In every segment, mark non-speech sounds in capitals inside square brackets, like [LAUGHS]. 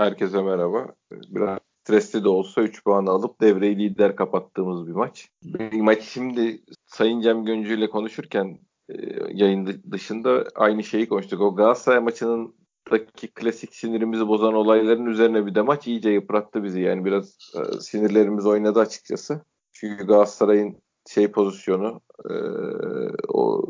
Herkese merhaba. Biraz stresli de olsa 3 puan alıp devreyi lider kapattığımız bir maç. Bir maç şimdi Sayın Cem Göncü ile konuşurken e, yayın dışında aynı şeyi konuştuk. O Galatasaray maçının daki klasik sinirimizi bozan olayların üzerine bir de maç iyice yıprattı bizi. Yani biraz e, sinirlerimiz oynadı açıkçası. Çünkü Galatasaray'ın şey pozisyonu e, o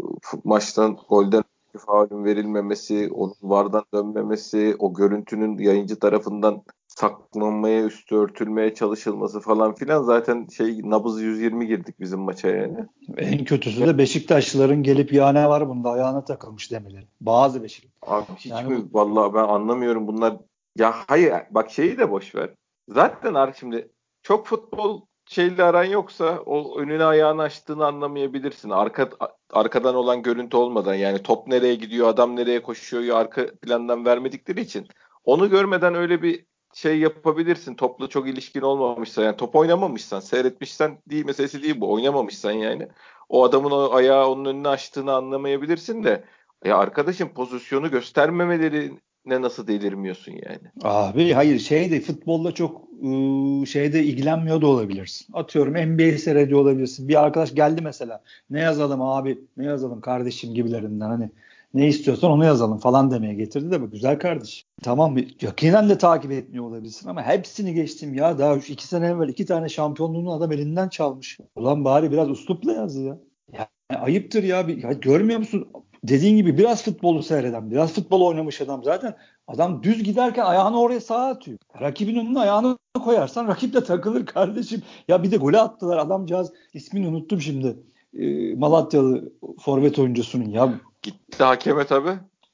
maçtan golden faulün verilmemesi, onun vardan dönmemesi, o görüntünün yayıncı tarafından saklanmaya, üstü örtülmeye çalışılması falan filan zaten şey nabız 120 girdik bizim maça yani. En kötüsü de Beşiktaşlıların gelip ya ne var bunda ayağına takılmış demeleri. Bazı Beşiktaş. Abi hiç yani mi? Vallahi ben anlamıyorum bunlar. Ya hayır bak şeyi de boş ver. Zaten artık şimdi çok futbol şeyle aran yoksa o önüne ayağını açtığını anlamayabilirsin. Arka arkadan olan görüntü olmadan yani top nereye gidiyor, adam nereye koşuyor arka plandan vermedikleri için onu görmeden öyle bir şey yapabilirsin. Topla çok ilişkin olmamışsa yani top oynamamışsan, seyretmişsen değil meselesi değil bu. Oynamamışsan yani o adamın o ayağı onun önüne açtığını anlamayabilirsin de ya arkadaşım pozisyonu göstermemeleri ne nasıl delirmiyorsun yani? Abi hayır şey de futbolla çok ıı, şeyde ilgilenmiyor da olabilirsin. Atıyorum NBA seyrediyor olabilirsin. Bir arkadaş geldi mesela. Ne yazalım abi ne yazalım kardeşim gibilerinden hani ne istiyorsan onu yazalım falan demeye getirdi de bu güzel kardeş. Tamam yakinen de takip etmiyor olabilirsin ama hepsini geçtim ya. Daha şu iki sene evvel iki tane şampiyonluğunu adam elinden çalmış. Ulan bari biraz uslupla yaz ya. Yani ayıptır ya. ya görmüyor musun? Dediğin gibi biraz futbolu seyreden, biraz futbol oynamış adam zaten adam düz giderken ayağını oraya sağa atıyor. Rakibin önüne ayağını koyarsan rakip de takılır kardeşim. Ya bir de golü attılar adamcağız ismini unuttum şimdi. E, Malatyalı forvet oyuncusunun ya. Gitti hakeme tabi.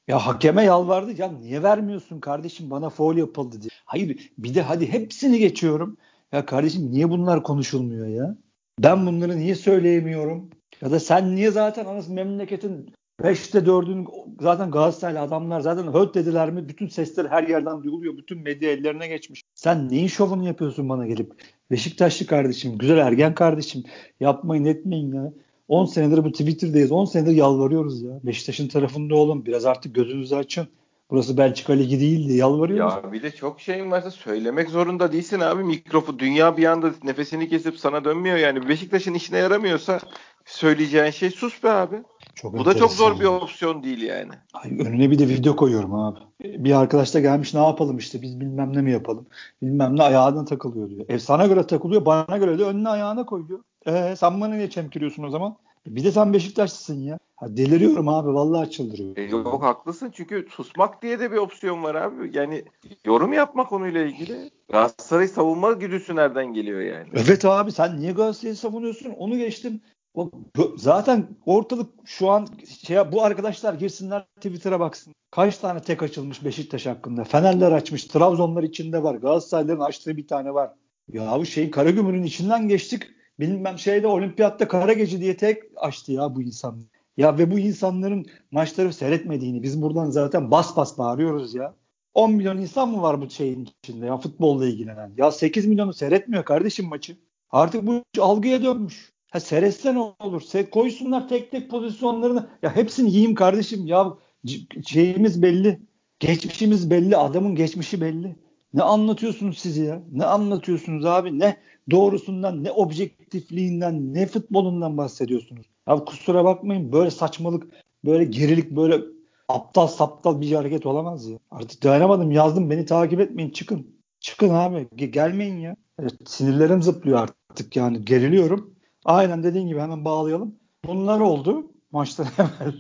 Ya hakeme yalvardı. Ya niye vermiyorsun kardeşim bana foul yapıldı diye. Hayır bir de hadi hepsini geçiyorum. Ya kardeşim niye bunlar konuşulmuyor ya? Ben bunları niye söyleyemiyorum? Ya da sen niye zaten anasını memleketin 5'te 4'ün zaten Galatasaraylı adamlar zaten höt dediler mi bütün sesler her yerden duyuluyor. Bütün medya ellerine geçmiş. Sen neyin şovunu yapıyorsun bana gelip? Beşiktaşlı kardeşim, güzel ergen kardeşim yapmayın etmeyin ya. 10 senedir bu Twitter'dayız. 10 senedir yalvarıyoruz ya. Beşiktaş'ın tarafında olun. Biraz artık gözünüzü açın. Burası Belçika Ligi değil diye yalvarıyoruz. Ya bir de çok şeyin varsa söylemek zorunda değilsin abi. Mikrofu dünya bir anda nefesini kesip sana dönmüyor yani. Beşiktaş'ın işine yaramıyorsa söyleyeceğin şey sus be abi. Çok Bu da çok zor bir opsiyon değil yani. Ay, önüne bir de video koyuyorum abi. Bir arkadaş da gelmiş ne yapalım işte biz bilmem ne mi yapalım. Bilmem ne ayağına takılıyor diyor. E sana göre takılıyor bana göre de önüne ayağına koyuyor. E sen bana niye çemkiriyorsun o zaman? E, bir de sen Beşiktaşlısın ya. Ha, deliriyorum abi vallahi çıldırıyorum. E, yok haklısın çünkü susmak diye de bir opsiyon var abi. Yani yorum yapma konuyla ilgili. Galatasaray savunma güdüsü nereden geliyor yani? Evet abi sen niye Galatasaray'ı savunuyorsun? Onu geçtim. Zaten ortalık şu an şey bu arkadaşlar girsinler Twitter'a baksın. Kaç tane tek açılmış Beşiktaş hakkında. Fenerler açmış. Trabzonlar içinde var. Galatasaray'ların açtığı bir tane var. Ya bu şeyin Karagümrük'ün içinden geçtik. Bilmem şeyde olimpiyatta kara gece diye tek açtı ya bu insan. Ya ve bu insanların maçları seyretmediğini biz buradan zaten bas bas bağırıyoruz ya. 10 milyon insan mı var bu şeyin içinde ya futbolla ilgilenen? Ya 8 milyonu seyretmiyor kardeşim maçı. Artık bu algıya dönmüş. Ha seretse ne olur? Se koysunlar tek tek pozisyonlarını. Ya hepsini yiyeyim kardeşim. Ya şeyimiz belli. Geçmişimiz belli. Adamın geçmişi belli. Ne anlatıyorsunuz siz ya? Ne anlatıyorsunuz abi? Ne doğrusundan, ne objektifliğinden, ne futbolundan bahsediyorsunuz? Ya kusura bakmayın böyle saçmalık, böyle gerilik, böyle aptal saptal bir hareket olamaz ya. Artık dayanamadım yazdım beni takip etmeyin çıkın. Çıkın abi gelmeyin ya. Evet, sinirlerim zıplıyor artık yani geriliyorum. Aynen dediğin gibi hemen bağlayalım. Bunlar oldu maçtan [LAUGHS] evvel.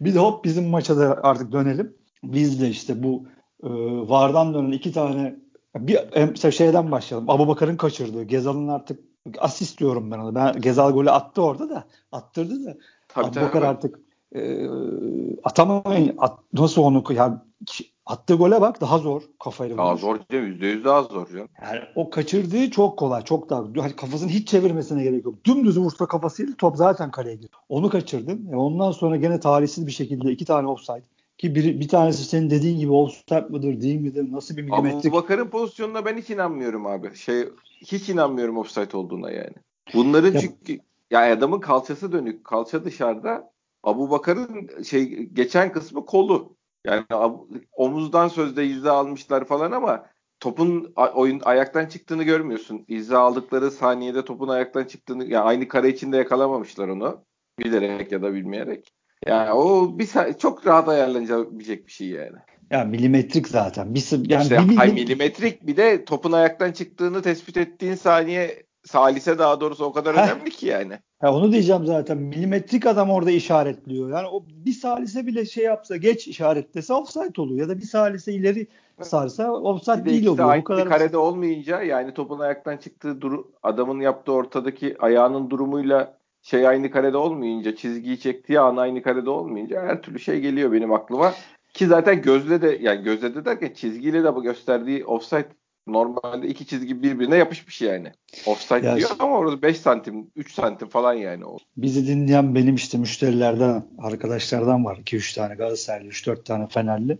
bir de hop bizim maça da artık dönelim. Biz de işte bu e, VAR'dan dönen iki tane bir şeyden başlayalım. Abu Bakar'ın kaçırdığı. Gezal'ın artık asist diyorum ben ona. Ben Gezal golü attı orada da. Attırdı da. Tabii, Abu Bakar artık e, atamayın. At, nasıl onu yani Attığı gole bak daha zor kafayla. Daha zor değil mi? %100 daha zor canım. Yani o kaçırdığı çok kolay. Çok daha. Hani kafasını hiç çevirmesine gerek yok. Dümdüz vursa kafasıyla top zaten kaleye gidiyor. Onu kaçırdın. E ondan sonra gene talihsiz bir şekilde iki tane offside. Ki bir, bir tanesi senin dediğin gibi offside mıdır değil midir? Nasıl bir milimetrik? Abu Bakar'ın pozisyonuna ben hiç inanmıyorum abi. Şey hiç inanmıyorum offside olduğuna yani. Bunların ya, çünkü ya adamın kalçası dönük, kalça dışarıda. Abu Bakar'ın şey geçen kısmı kolu. Yani omuzdan sözde yüzde almışlar falan ama topun oyun ayaktan çıktığını görmüyorsun. İzle aldıkları saniyede topun ayaktan çıktığını yani aynı kare içinde yakalamamışlar onu. Bilerek ya da bilmeyerek. Yani o bir çok rahat ayarlanabilecek bir şey yani. Ya milimetrik zaten. Bir, yani işte, bir milim... milimetrik bir de topun ayaktan çıktığını tespit ettiğin saniye salise daha doğrusu o kadar Heh. önemli ki yani. Ha onu diyeceğim zaten. Milimetrik adam orada işaretliyor. Yani o bir salise bile şey yapsa geç işaretlese offside oluyor. Ya da bir salise ileri sarsa offside değil oluyor. Bu kadar karede olmayınca yani topun ayaktan çıktığı duru, adamın yaptığı ortadaki ayağının durumuyla şey aynı karede olmayınca çizgiyi çektiği an aynı karede olmayınca her türlü şey geliyor benim aklıma. Ki zaten gözle de yani gözle de derken çizgiyle de bu gösterdiği offside normalde iki çizgi birbirine yapışmış yani. Offside ya diyor ama orada 5 santim 3 santim falan yani. Bizi dinleyen benim işte müşterilerden arkadaşlardan var. 2-3 tane Galatasaraylı 3-4 tane Fenerli.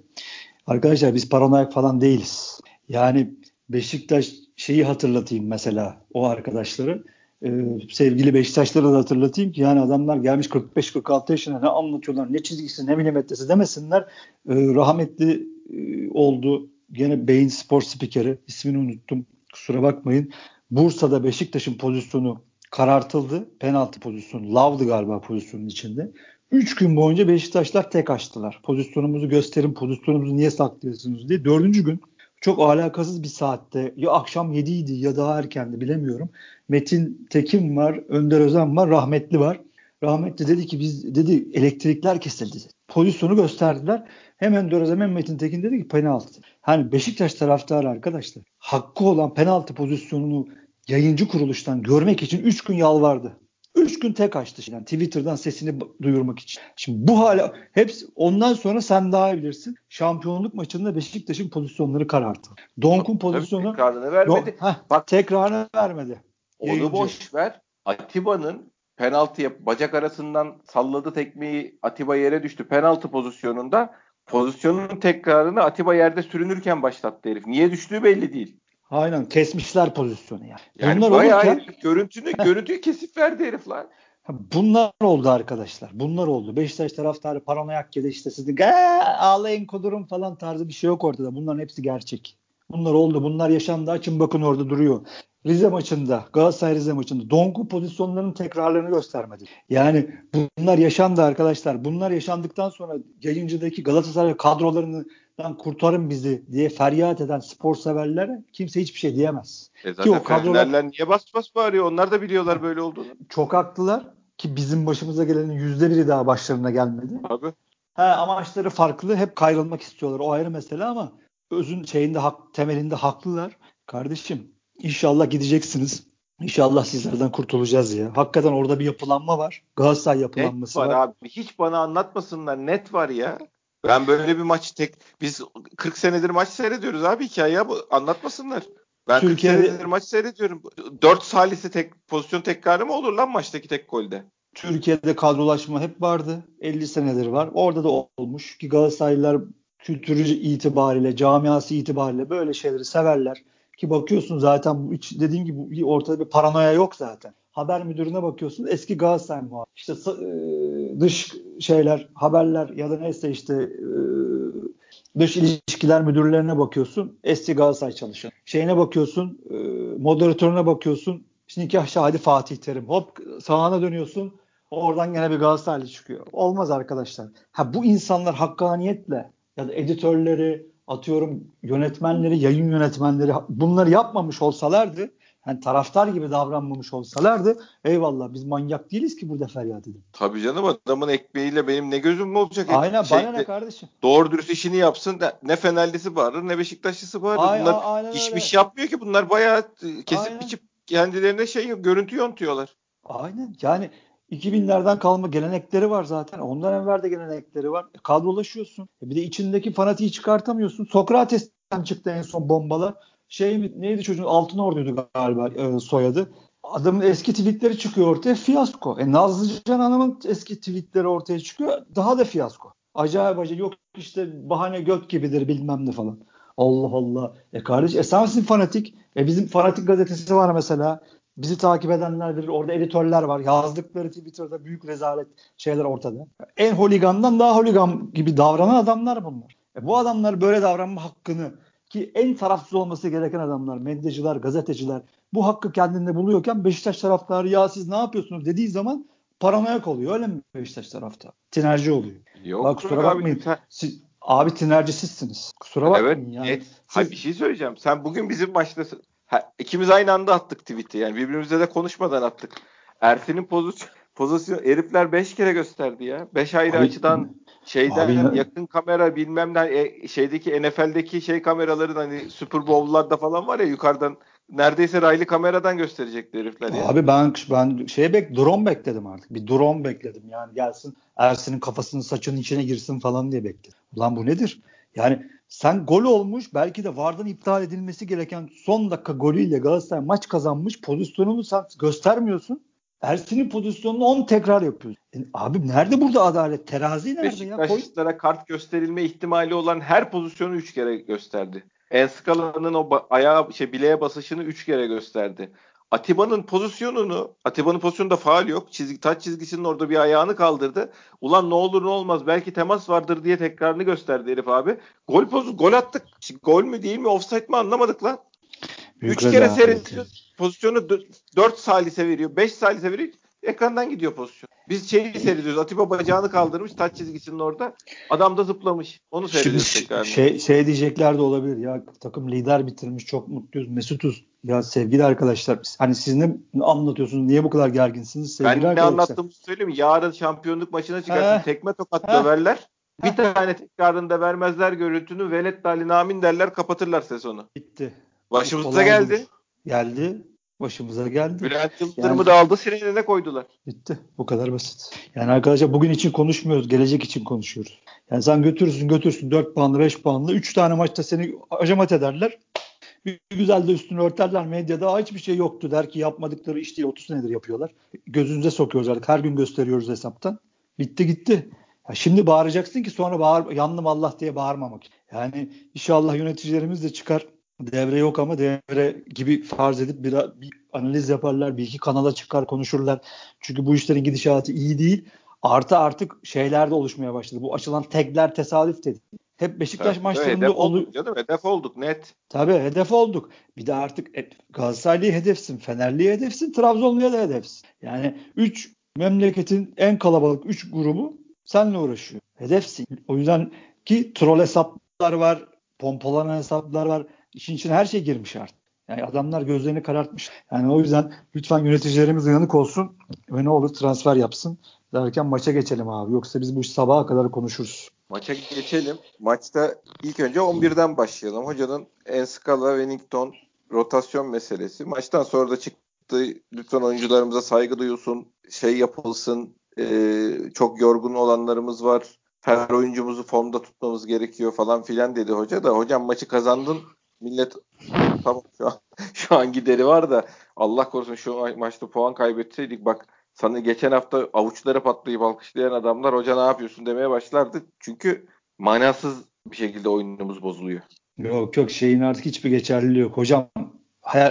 Arkadaşlar biz paranoyak falan değiliz. Yani Beşiktaş şeyi hatırlatayım mesela o arkadaşları. Ee, sevgili Beşiktaşları da hatırlatayım ki yani adamlar gelmiş 45-46 yaşına ne anlatıyorlar ne çizgisi ne milimetresi demesinler. Ee, rahmetli e, oldu gene Beyin Spor spikeri ismini unuttum kusura bakmayın. Bursa'da Beşiktaş'ın pozisyonu karartıldı. Penaltı pozisyonu. Lav'dı galiba pozisyonun içinde. 3 gün boyunca Beşiktaşlar tek açtılar. Pozisyonumuzu gösterin, pozisyonumuzu niye saklıyorsunuz diye. Dördüncü gün çok alakasız bir saatte ya akşam 7 idi ya daha erkendi bilemiyorum. Metin Tekin var, Önder Özen var, rahmetli var. Rahmetli dedi ki biz dedi elektrikler kesildi. Pozisyonu gösterdiler. Hemen Dörezem hem Metin Tekin dedi ki penaltı. Hani Beşiktaş taraftarı arkadaşlar hakkı olan penaltı pozisyonunu yayıncı kuruluştan görmek için 3 gün yalvardı. 3 gün tek açtı. Yani Twitter'dan sesini duyurmak için. Şimdi bu hala hepsi ondan sonra sen daha iyi bilirsin. Şampiyonluk maçında Beşiktaş'ın pozisyonları kararttı. Donk'un pozisyonu tekrarını vermedi. Don, heh, Bak tekrarını vermedi. Onu Yayıncı. boş ver. Atiba'nın penaltıya bacak arasından salladı tekmeyi Atiba yere düştü. Penaltı pozisyonunda pozisyonun tekrarını Atiba yerde sürünürken başlattı herif. Niye düştüğü belli değil. Aynen kesmişler pozisyonu yani. Yani Bunlar bayağı olurken... görüntünü, görüntüyü kesip verdi herif lan. Bunlar oldu arkadaşlar. Bunlar oldu. Beşiktaş taraftarı paranoyak ya da işte sizin ağlayın kudurum falan tarzı bir şey yok ortada. Bunların hepsi gerçek. Bunlar oldu. Bunlar yaşandı. Açın bakın orada duruyor. Rize maçında, Galatasaray Rize maçında Donku pozisyonlarının tekrarlarını göstermedi. Yani bunlar yaşandı arkadaşlar. Bunlar yaşandıktan sonra yayıncıdaki Galatasaray kadrolarından kurtarın bizi diye feryat eden spor severlere kimse hiçbir şey diyemez. E zaten ki o kadrolar niye bas bas bağırıyor? Onlar da biliyorlar böyle olduğunu. Çok haklılar ki bizim başımıza gelenin yüzde biri daha başlarına gelmedi. Abi. He, amaçları farklı. Hep kayrılmak istiyorlar. O ayrı mesele ama özün şeyinde hak, temelinde haklılar. Kardeşim İnşallah gideceksiniz. İnşallah sizlerden kurtulacağız ya. Hakikaten orada bir yapılanma var. Galatasaray yapılanması net var. var. abi. Hiç bana anlatmasınlar. Net var ya. Ben böyle bir maç tek biz 40 senedir maç seyrediyoruz abi hikaye bu anlatmasınlar. Ben Türkiye'de, 40 senedir maç seyrediyorum. 4 salise tek pozisyon tekrarı mı olur lan maçtaki tek golde? Türkiye'de kadrolaşma hep vardı. 50 senedir var. Orada da olmuş ki Galatasaraylılar kültürü itibariyle, camiası itibariyle böyle şeyleri severler. Ki bakıyorsun zaten hiç dediğim gibi ortada bir paranoya yok zaten. Haber müdürüne bakıyorsun eski Galatasaray muhabiri. İşte e, dış şeyler, haberler ya da neyse işte e, dış ilişkiler müdürlerine bakıyorsun. Eski Galatasaray çalışan. Şeyine bakıyorsun, e, moderatörüne bakıyorsun. Şimdi nikah şahidi Fatih Terim. Hop sağına dönüyorsun. Oradan gene bir Galatasaraylı çıkıyor. Olmaz arkadaşlar. Ha bu insanlar hakkaniyetle ya da editörleri, atıyorum yönetmenleri, yayın yönetmenleri bunları yapmamış olsalardı yani taraftar gibi davranmamış olsalardı eyvallah biz manyak değiliz ki burada feryat edin. Tabii canım adamın ekmeğiyle benim ne gözüm mü olacak? Aynen şey, bana ne kardeşim. Doğru dürüst işini yapsın ne Fenerlisi bağırır ne Beşiktaşlısı bağırır. Aynen, bunlar aynen iş şey yapmıyor ki bunlar bayağı kesip aynen. biçip kendilerine şey görüntü yontuyorlar. Aynen yani 2000'lerden kalma gelenekleri var zaten. Ondan evvel de gelenekleri var. E, kadrolaşıyorsun. E, bir de içindeki fanatiği çıkartamıyorsun. Sokrates'ten çıktı en son bombalar. Şey mi, neydi çocuğun Altın Ordu'ydu galiba e, soyadı. Adamın eski tweetleri çıkıyor ortaya fiyasko. E Nazlıcan Hanım'ın eski tweetleri ortaya çıkıyor. Daha da fiyasko. Acayip acayip yok işte bahane göt gibidir bilmem ne falan. Allah Allah. E kardeş e sensin fanatik. E bizim fanatik gazetesi var mesela. Bizi takip edenler bilir. Orada editörler var. Yazdıkları Twitter'da büyük rezalet şeyler ortada. En holigandan daha holigan gibi davranan adamlar bunlar. E bu adamlar böyle davranma hakkını ki en tarafsız olması gereken adamlar, medyacılar, gazeteciler bu hakkı kendinde buluyorken Beşiktaş taraftarı ya siz ne yapıyorsunuz dediği zaman paranoyak oluyor. Öyle mi Beşiktaş tarafta? Tinerci oluyor. Yok Bak kusura bakmayın. Sen... Siz, abi tinerci sizsiniz. Kusura bakmayın evet, yani. Evet. Siz... Hayır, bir şey söyleyeceğim. Sen bugün bizim maçta ha, ikimiz aynı anda attık tweet'i. Yani birbirimize de konuşmadan attık. Ersin'in pozisyon pozisyon herifler 5 kere gösterdi ya. 5 ayrı abi, açıdan şeyden abi, yakın kamera bilmem ne e, şeydeki NFL'deki şey kameraların hani Super Bowl'larda falan var ya yukarıdan neredeyse raylı kameradan gösterecekti herifler ya. Abi ben ben şey bek drone bekledim artık. Bir drone bekledim. Yani gelsin Ersin'in kafasının saçının içine girsin falan diye bekledim. Ulan bu nedir? Yani sen gol olmuş belki de Vardan iptal edilmesi gereken son dakika golüyle Galatasaray maç kazanmış pozisyonunu sen göstermiyorsun. Ersin'in pozisyonunu 10 tekrar yapıyorsun. E, abi nerede burada adalet? Terazi nerede ya? Beşiktaşlara kart gösterilme ihtimali olan her pozisyonu 3 kere gösterdi. Enskala'nın o ayağı şey bileğe basışını 3 kere gösterdi. Atiba'nın pozisyonunu, Atiba'nın pozisyonunda faal yok. Çizgi, taç çizgisinin orada bir ayağını kaldırdı. Ulan ne olur ne olmaz belki temas vardır diye tekrarını gösterdi herif abi. Gol pozu, gol attık. Gol mü değil mi offside mi anlamadık lan. Büyük Üç kere seyrediyor. Pozisyonu 4 salise veriyor. 5 salise veriyor. Ekrandan gidiyor pozisyon. Biz şeyi seyrediyoruz. Atiba bacağını kaldırmış taç çizgisinin orada. Adam da zıplamış. Onu seyrediyoruz Şimdi tekrar. Şey, şey diyecekler de olabilir. Ya takım lider bitirmiş. Çok mutluyuz. Mesutuz. Ya sevgili arkadaşlar hani siz ne anlatıyorsunuz? Niye bu kadar gerginsiniz? Sevgili ben ne anlattığımı söyleyeyim. Yarın şampiyonluk maçına çıkarsın. He. Tekme tokat He. döverler. Bir tane tekrarında vermezler görüntünü. Velet dalin amin derler kapatırlar sezonu. Bitti. Başımıza geldi. Geldi. Başımıza geldi. Bülent Yıldırım'ı yani, da aldı sirenine koydular. Bitti. Bu kadar basit. Yani arkadaşlar bugün için konuşmuyoruz. Gelecek için konuşuyoruz. Yani sen götürürsün götürsün 4 puanlı 5 puanlı 3 tane maçta seni acamat ederler. Bir güzel de üstünü örterler medyada. Hiçbir şey yoktu der ki yapmadıkları iş değil 30 senedir yapıyorlar. Gözünüze sokuyoruz artık. Her gün gösteriyoruz hesaptan. Bitti gitti. Ya şimdi bağıracaksın ki sonra bağır, yandım Allah diye bağırmamak. Yani inşallah yöneticilerimiz de çıkar devre yok ama devre gibi farz edip bir, bir analiz yaparlar. Bir iki kanala çıkar konuşurlar. Çünkü bu işlerin gidişatı iyi değil. Artı artık şeyler de oluşmaya başladı. Bu açılan tagler tesadüf dedi. Hep Beşiktaş evet, maçlarında olduk canım hedef olduk net. Tabii hedef olduk. Bir de artık et, Galatasaraylı'ya hedefsin, Fenerli'ye hedefsin, Trabzonlu'ya da hedefsin. Yani 3 memleketin en kalabalık 3 grubu seninle uğraşıyor. Hedefsin. O yüzden ki troll hesaplar var, pompalanan hesaplar var. İşin içine her şey girmiş artık. Yani adamlar gözlerini karartmış. Yani o yüzden lütfen yöneticilerimiz uyanık olsun ve ne olur transfer yapsın derken maça geçelim abi. Yoksa biz bu iş sabaha kadar konuşuruz. Maça geçelim. Maçta ilk önce 11'den başlayalım. Hocanın Enskala, Wellington rotasyon meselesi. Maçtan sonra da çıktı. Lütfen oyuncularımıza saygı duyulsun. Şey yapılsın. Ee, çok yorgun olanlarımız var. Her oyuncumuzu formda tutmamız gerekiyor falan filan dedi hoca da. Hocam maçı kazandın millet tamam şu an, [LAUGHS] şu an gideri var da Allah korusun şu maçta puan kaybetseydik bak sana geçen hafta avuçları patlayıp alkışlayan adamlar hoca ne yapıyorsun demeye başlardı. Çünkü manasız bir şekilde oyunumuz bozuluyor. Yok yok şeyin artık hiçbir geçerliliği yok. Hocam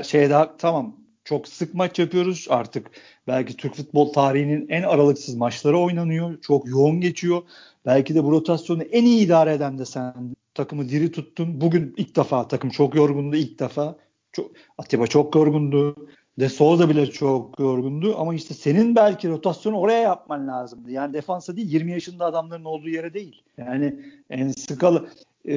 şey daha tamam çok sık maç yapıyoruz artık. Belki Türk futbol tarihinin en aralıksız maçları oynanıyor. Çok yoğun geçiyor. Belki de bu rotasyonu en iyi idare eden de sen takımı diri tuttun. Bugün ilk defa takım çok yorgundu ilk defa. Çok, Atiba çok yorgundu. De Souza bile çok yorgundu ama işte senin belki rotasyonu oraya yapman lazımdı. Yani defansa değil 20 yaşında adamların olduğu yere değil. Yani en sıkalı e,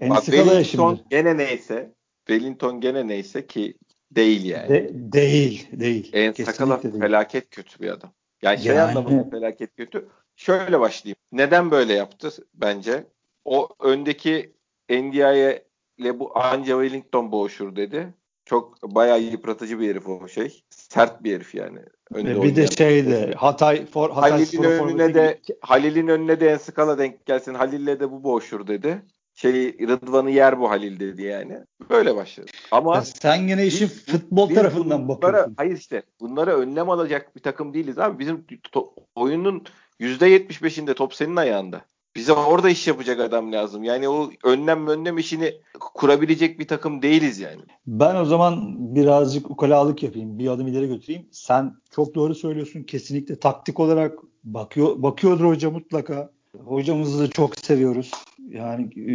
en sıkalı şimdi. gene neyse Wellington gene neyse ki değil yani. De, değil, değil. En sakala felaket kötü bir adam. Yani şey yani... anlamında felaket kötü. Şöyle başlayayım. Neden böyle yaptı bence? O öndeki NDI'ye ile bu anca Wellington boğuşur dedi. Çok bayağı yıpratıcı bir herif o şey. Sert bir herif yani. Önde bir de şeyde Hatay for, Hatay Halil'in önüne de Halil'in önüne de en skala denk gelsin. Halil'le de bu boğuşur dedi. Şey Rıdvan'ı yer bu Halil dedi yani. Böyle başladı. Ama ya sen gene işin biz, futbol biz tarafından bunlara, bakıyorsun. Hayır işte bunlara önlem alacak bir takım değiliz abi. Bizim to, oyunun %75'inde top senin ayağında. Bize orada iş yapacak adam lazım. Yani o önlem önlem işini kurabilecek bir takım değiliz yani. Ben o zaman birazcık ukalalık yapayım. Bir adım ileri götüreyim. Sen çok doğru söylüyorsun. Kesinlikle taktik olarak bakıyor bakıyordur hoca mutlaka. Hocamızı da çok seviyoruz. Yani e,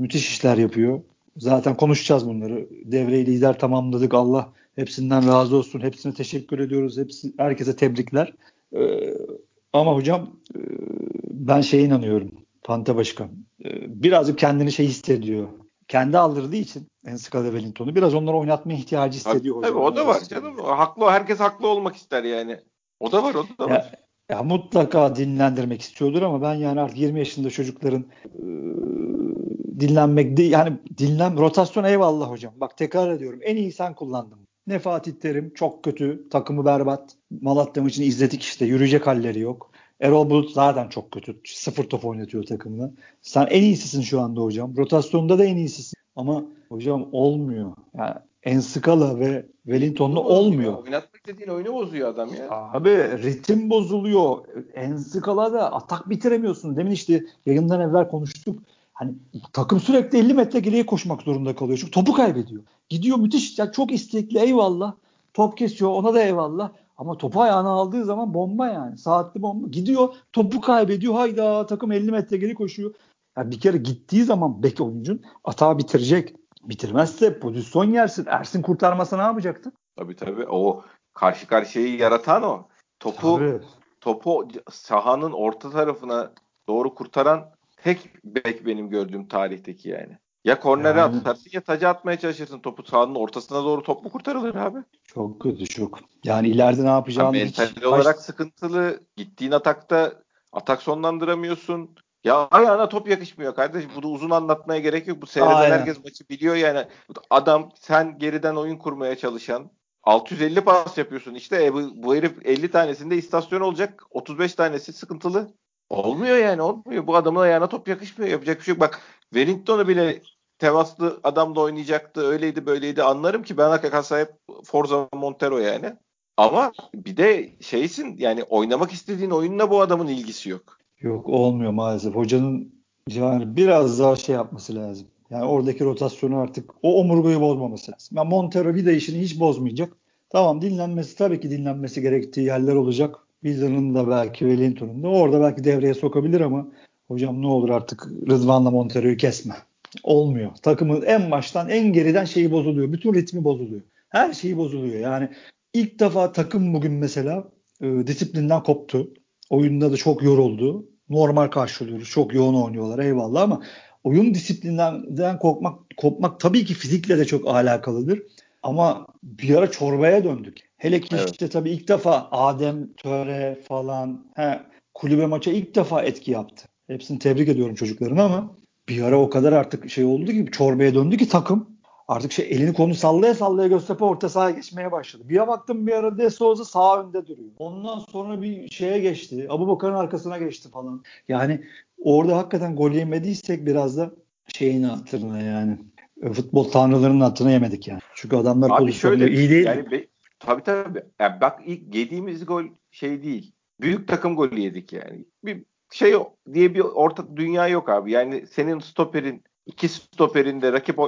müthiş işler yapıyor. Zaten konuşacağız bunları. Devreyi lider tamamladık. Allah hepsinden razı olsun. Hepsine teşekkür ediyoruz. Hepsi, herkese tebrikler. Ee, ama hocam e, ben şeye inanıyorum. Panta Başkan. Ee, birazcık kendini şey hissediyor. Kendi aldırdığı için Enskala Wellington'u biraz onları oynatma ihtiyacı hissediyor hocam. Tabii o da var canım. Haklı herkes haklı olmak ister yani. O da var, o da ya, var. Ya mutlaka dinlendirmek istiyordur ama ben yani artık 20 yaşında çocukların e, dinlenmek değil yani dinlen rotasyon eyvallah hocam. Bak tekrar ediyorum. En iyi sen kullandın. Ne Fatih Terim çok kötü. Takımı berbat. Malatya maçını izledik işte. Yürüyecek halleri yok. Erol Bulut zaten çok kötü. Sıfır top oynatıyor takımını. Sen en iyisisin şu anda hocam. Rotasyonda da en iyisisin. Ama hocam olmuyor. Yani Enskala ve Wellington'la olmuyor. Oynatmak dediğin oyunu bozuyor adam ya. Abi ritim bozuluyor. Enskala da atak bitiremiyorsun. Demin işte yayından evvel konuştuk. Hani takım sürekli 50 metre geriye koşmak zorunda kalıyor. Çünkü topu kaybediyor. Gidiyor müthiş. Yani çok istekli eyvallah. Top kesiyor ona da eyvallah. Ama topu ayağına aldığı zaman bomba yani. Saatli bomba. Gidiyor topu kaybediyor. Hayda takım 50 metre geri koşuyor. Yani bir kere gittiği zaman bek oyuncun atağı bitirecek. Bitirmezse pozisyon yersin. Ersin kurtarmasa ne yapacaktı? Tabii tabii. O karşı karşıyayı yaratan o. Topu tabii. topu sahanın orta tarafına doğru kurtaran tek bek benim gördüğüm tarihteki yani. Ya kornere yani, atarsın ya taca atmaya çalışırsın topu sahanın ortasına doğru top mu kurtarılır abi? Çok kötü çok. Yani ileride ne yapacağını mental hiç... olarak baş... sıkıntılı. Gittiğin atakta atak sonlandıramıyorsun. Ya ayağına top yakışmıyor kardeşim. Bunu uzun anlatmaya gerek yok. Bu seyreden Aynen. herkes maçı biliyor yani. Adam sen geriden oyun kurmaya çalışan 650 pas yapıyorsun. İşte e, bu, bu herif 50 tanesinde istasyon olacak. 35 tanesi sıkıntılı. Olmuyor yani olmuyor. Bu adamın ayağına top yakışmıyor. Yapacak bir şey yok. Bak Wellington'u bile temaslı adamla oynayacaktı. Öyleydi böyleydi. Anlarım ki ben hakikaten sahip Forza Montero yani. Ama bir de şeysin yani oynamak istediğin oyunla bu adamın ilgisi yok. Yok olmuyor maalesef. Hocanın yani biraz daha şey yapması lazım. Yani oradaki rotasyonu artık o omurguyu bozmaması lazım. Yani Montero vida işini hiç bozmayacak. Tamam dinlenmesi tabii ki dinlenmesi gerektiği yerler olacak. Vida'nın da belki Wellington'un da orada belki devreye sokabilir ama hocam ne olur artık Rıdvan'la Montero'yu kesme. Olmuyor. Takımın en baştan en geriden şeyi bozuluyor. Bütün ritmi bozuluyor. Her şeyi bozuluyor. Yani ilk defa takım bugün mesela e, disiplinden koptu. Oyunda da çok yoruldu. Normal karşılıyoruz. Çok yoğun oynuyorlar eyvallah ama oyun disiplinden kopmak, kopmak tabii ki fizikle de çok alakalıdır. Ama bir ara çorbaya döndük. Hele ki evet. işte tabii ilk defa Adem Töre falan he, kulübe maça ilk defa etki yaptı. Hepsini tebrik ediyorum çocukların ama bir ara o kadar artık şey oldu ki çorbaya döndü ki takım artık şey elini konu sallaya sallaya Göztepe orta sahaya geçmeye başladı. Bir baktım bir ara De Souza sağ önde duruyor. Ondan sonra bir şeye geçti. Abu Bakar'ın arkasına geçti falan. Yani orada hakikaten gol yemediysek biraz da şeyin hatırına yani futbol tanrılarının hatırına yemedik yani. Çünkü adamlar Abi şöyle, iyi değil. Yani be, tabii tabii. Yani bak ilk yediğimiz gol şey değil. Büyük takım golü yedik yani. Bir şey diye bir orta dünya yok abi. Yani senin stoperin iki stoperin de rakip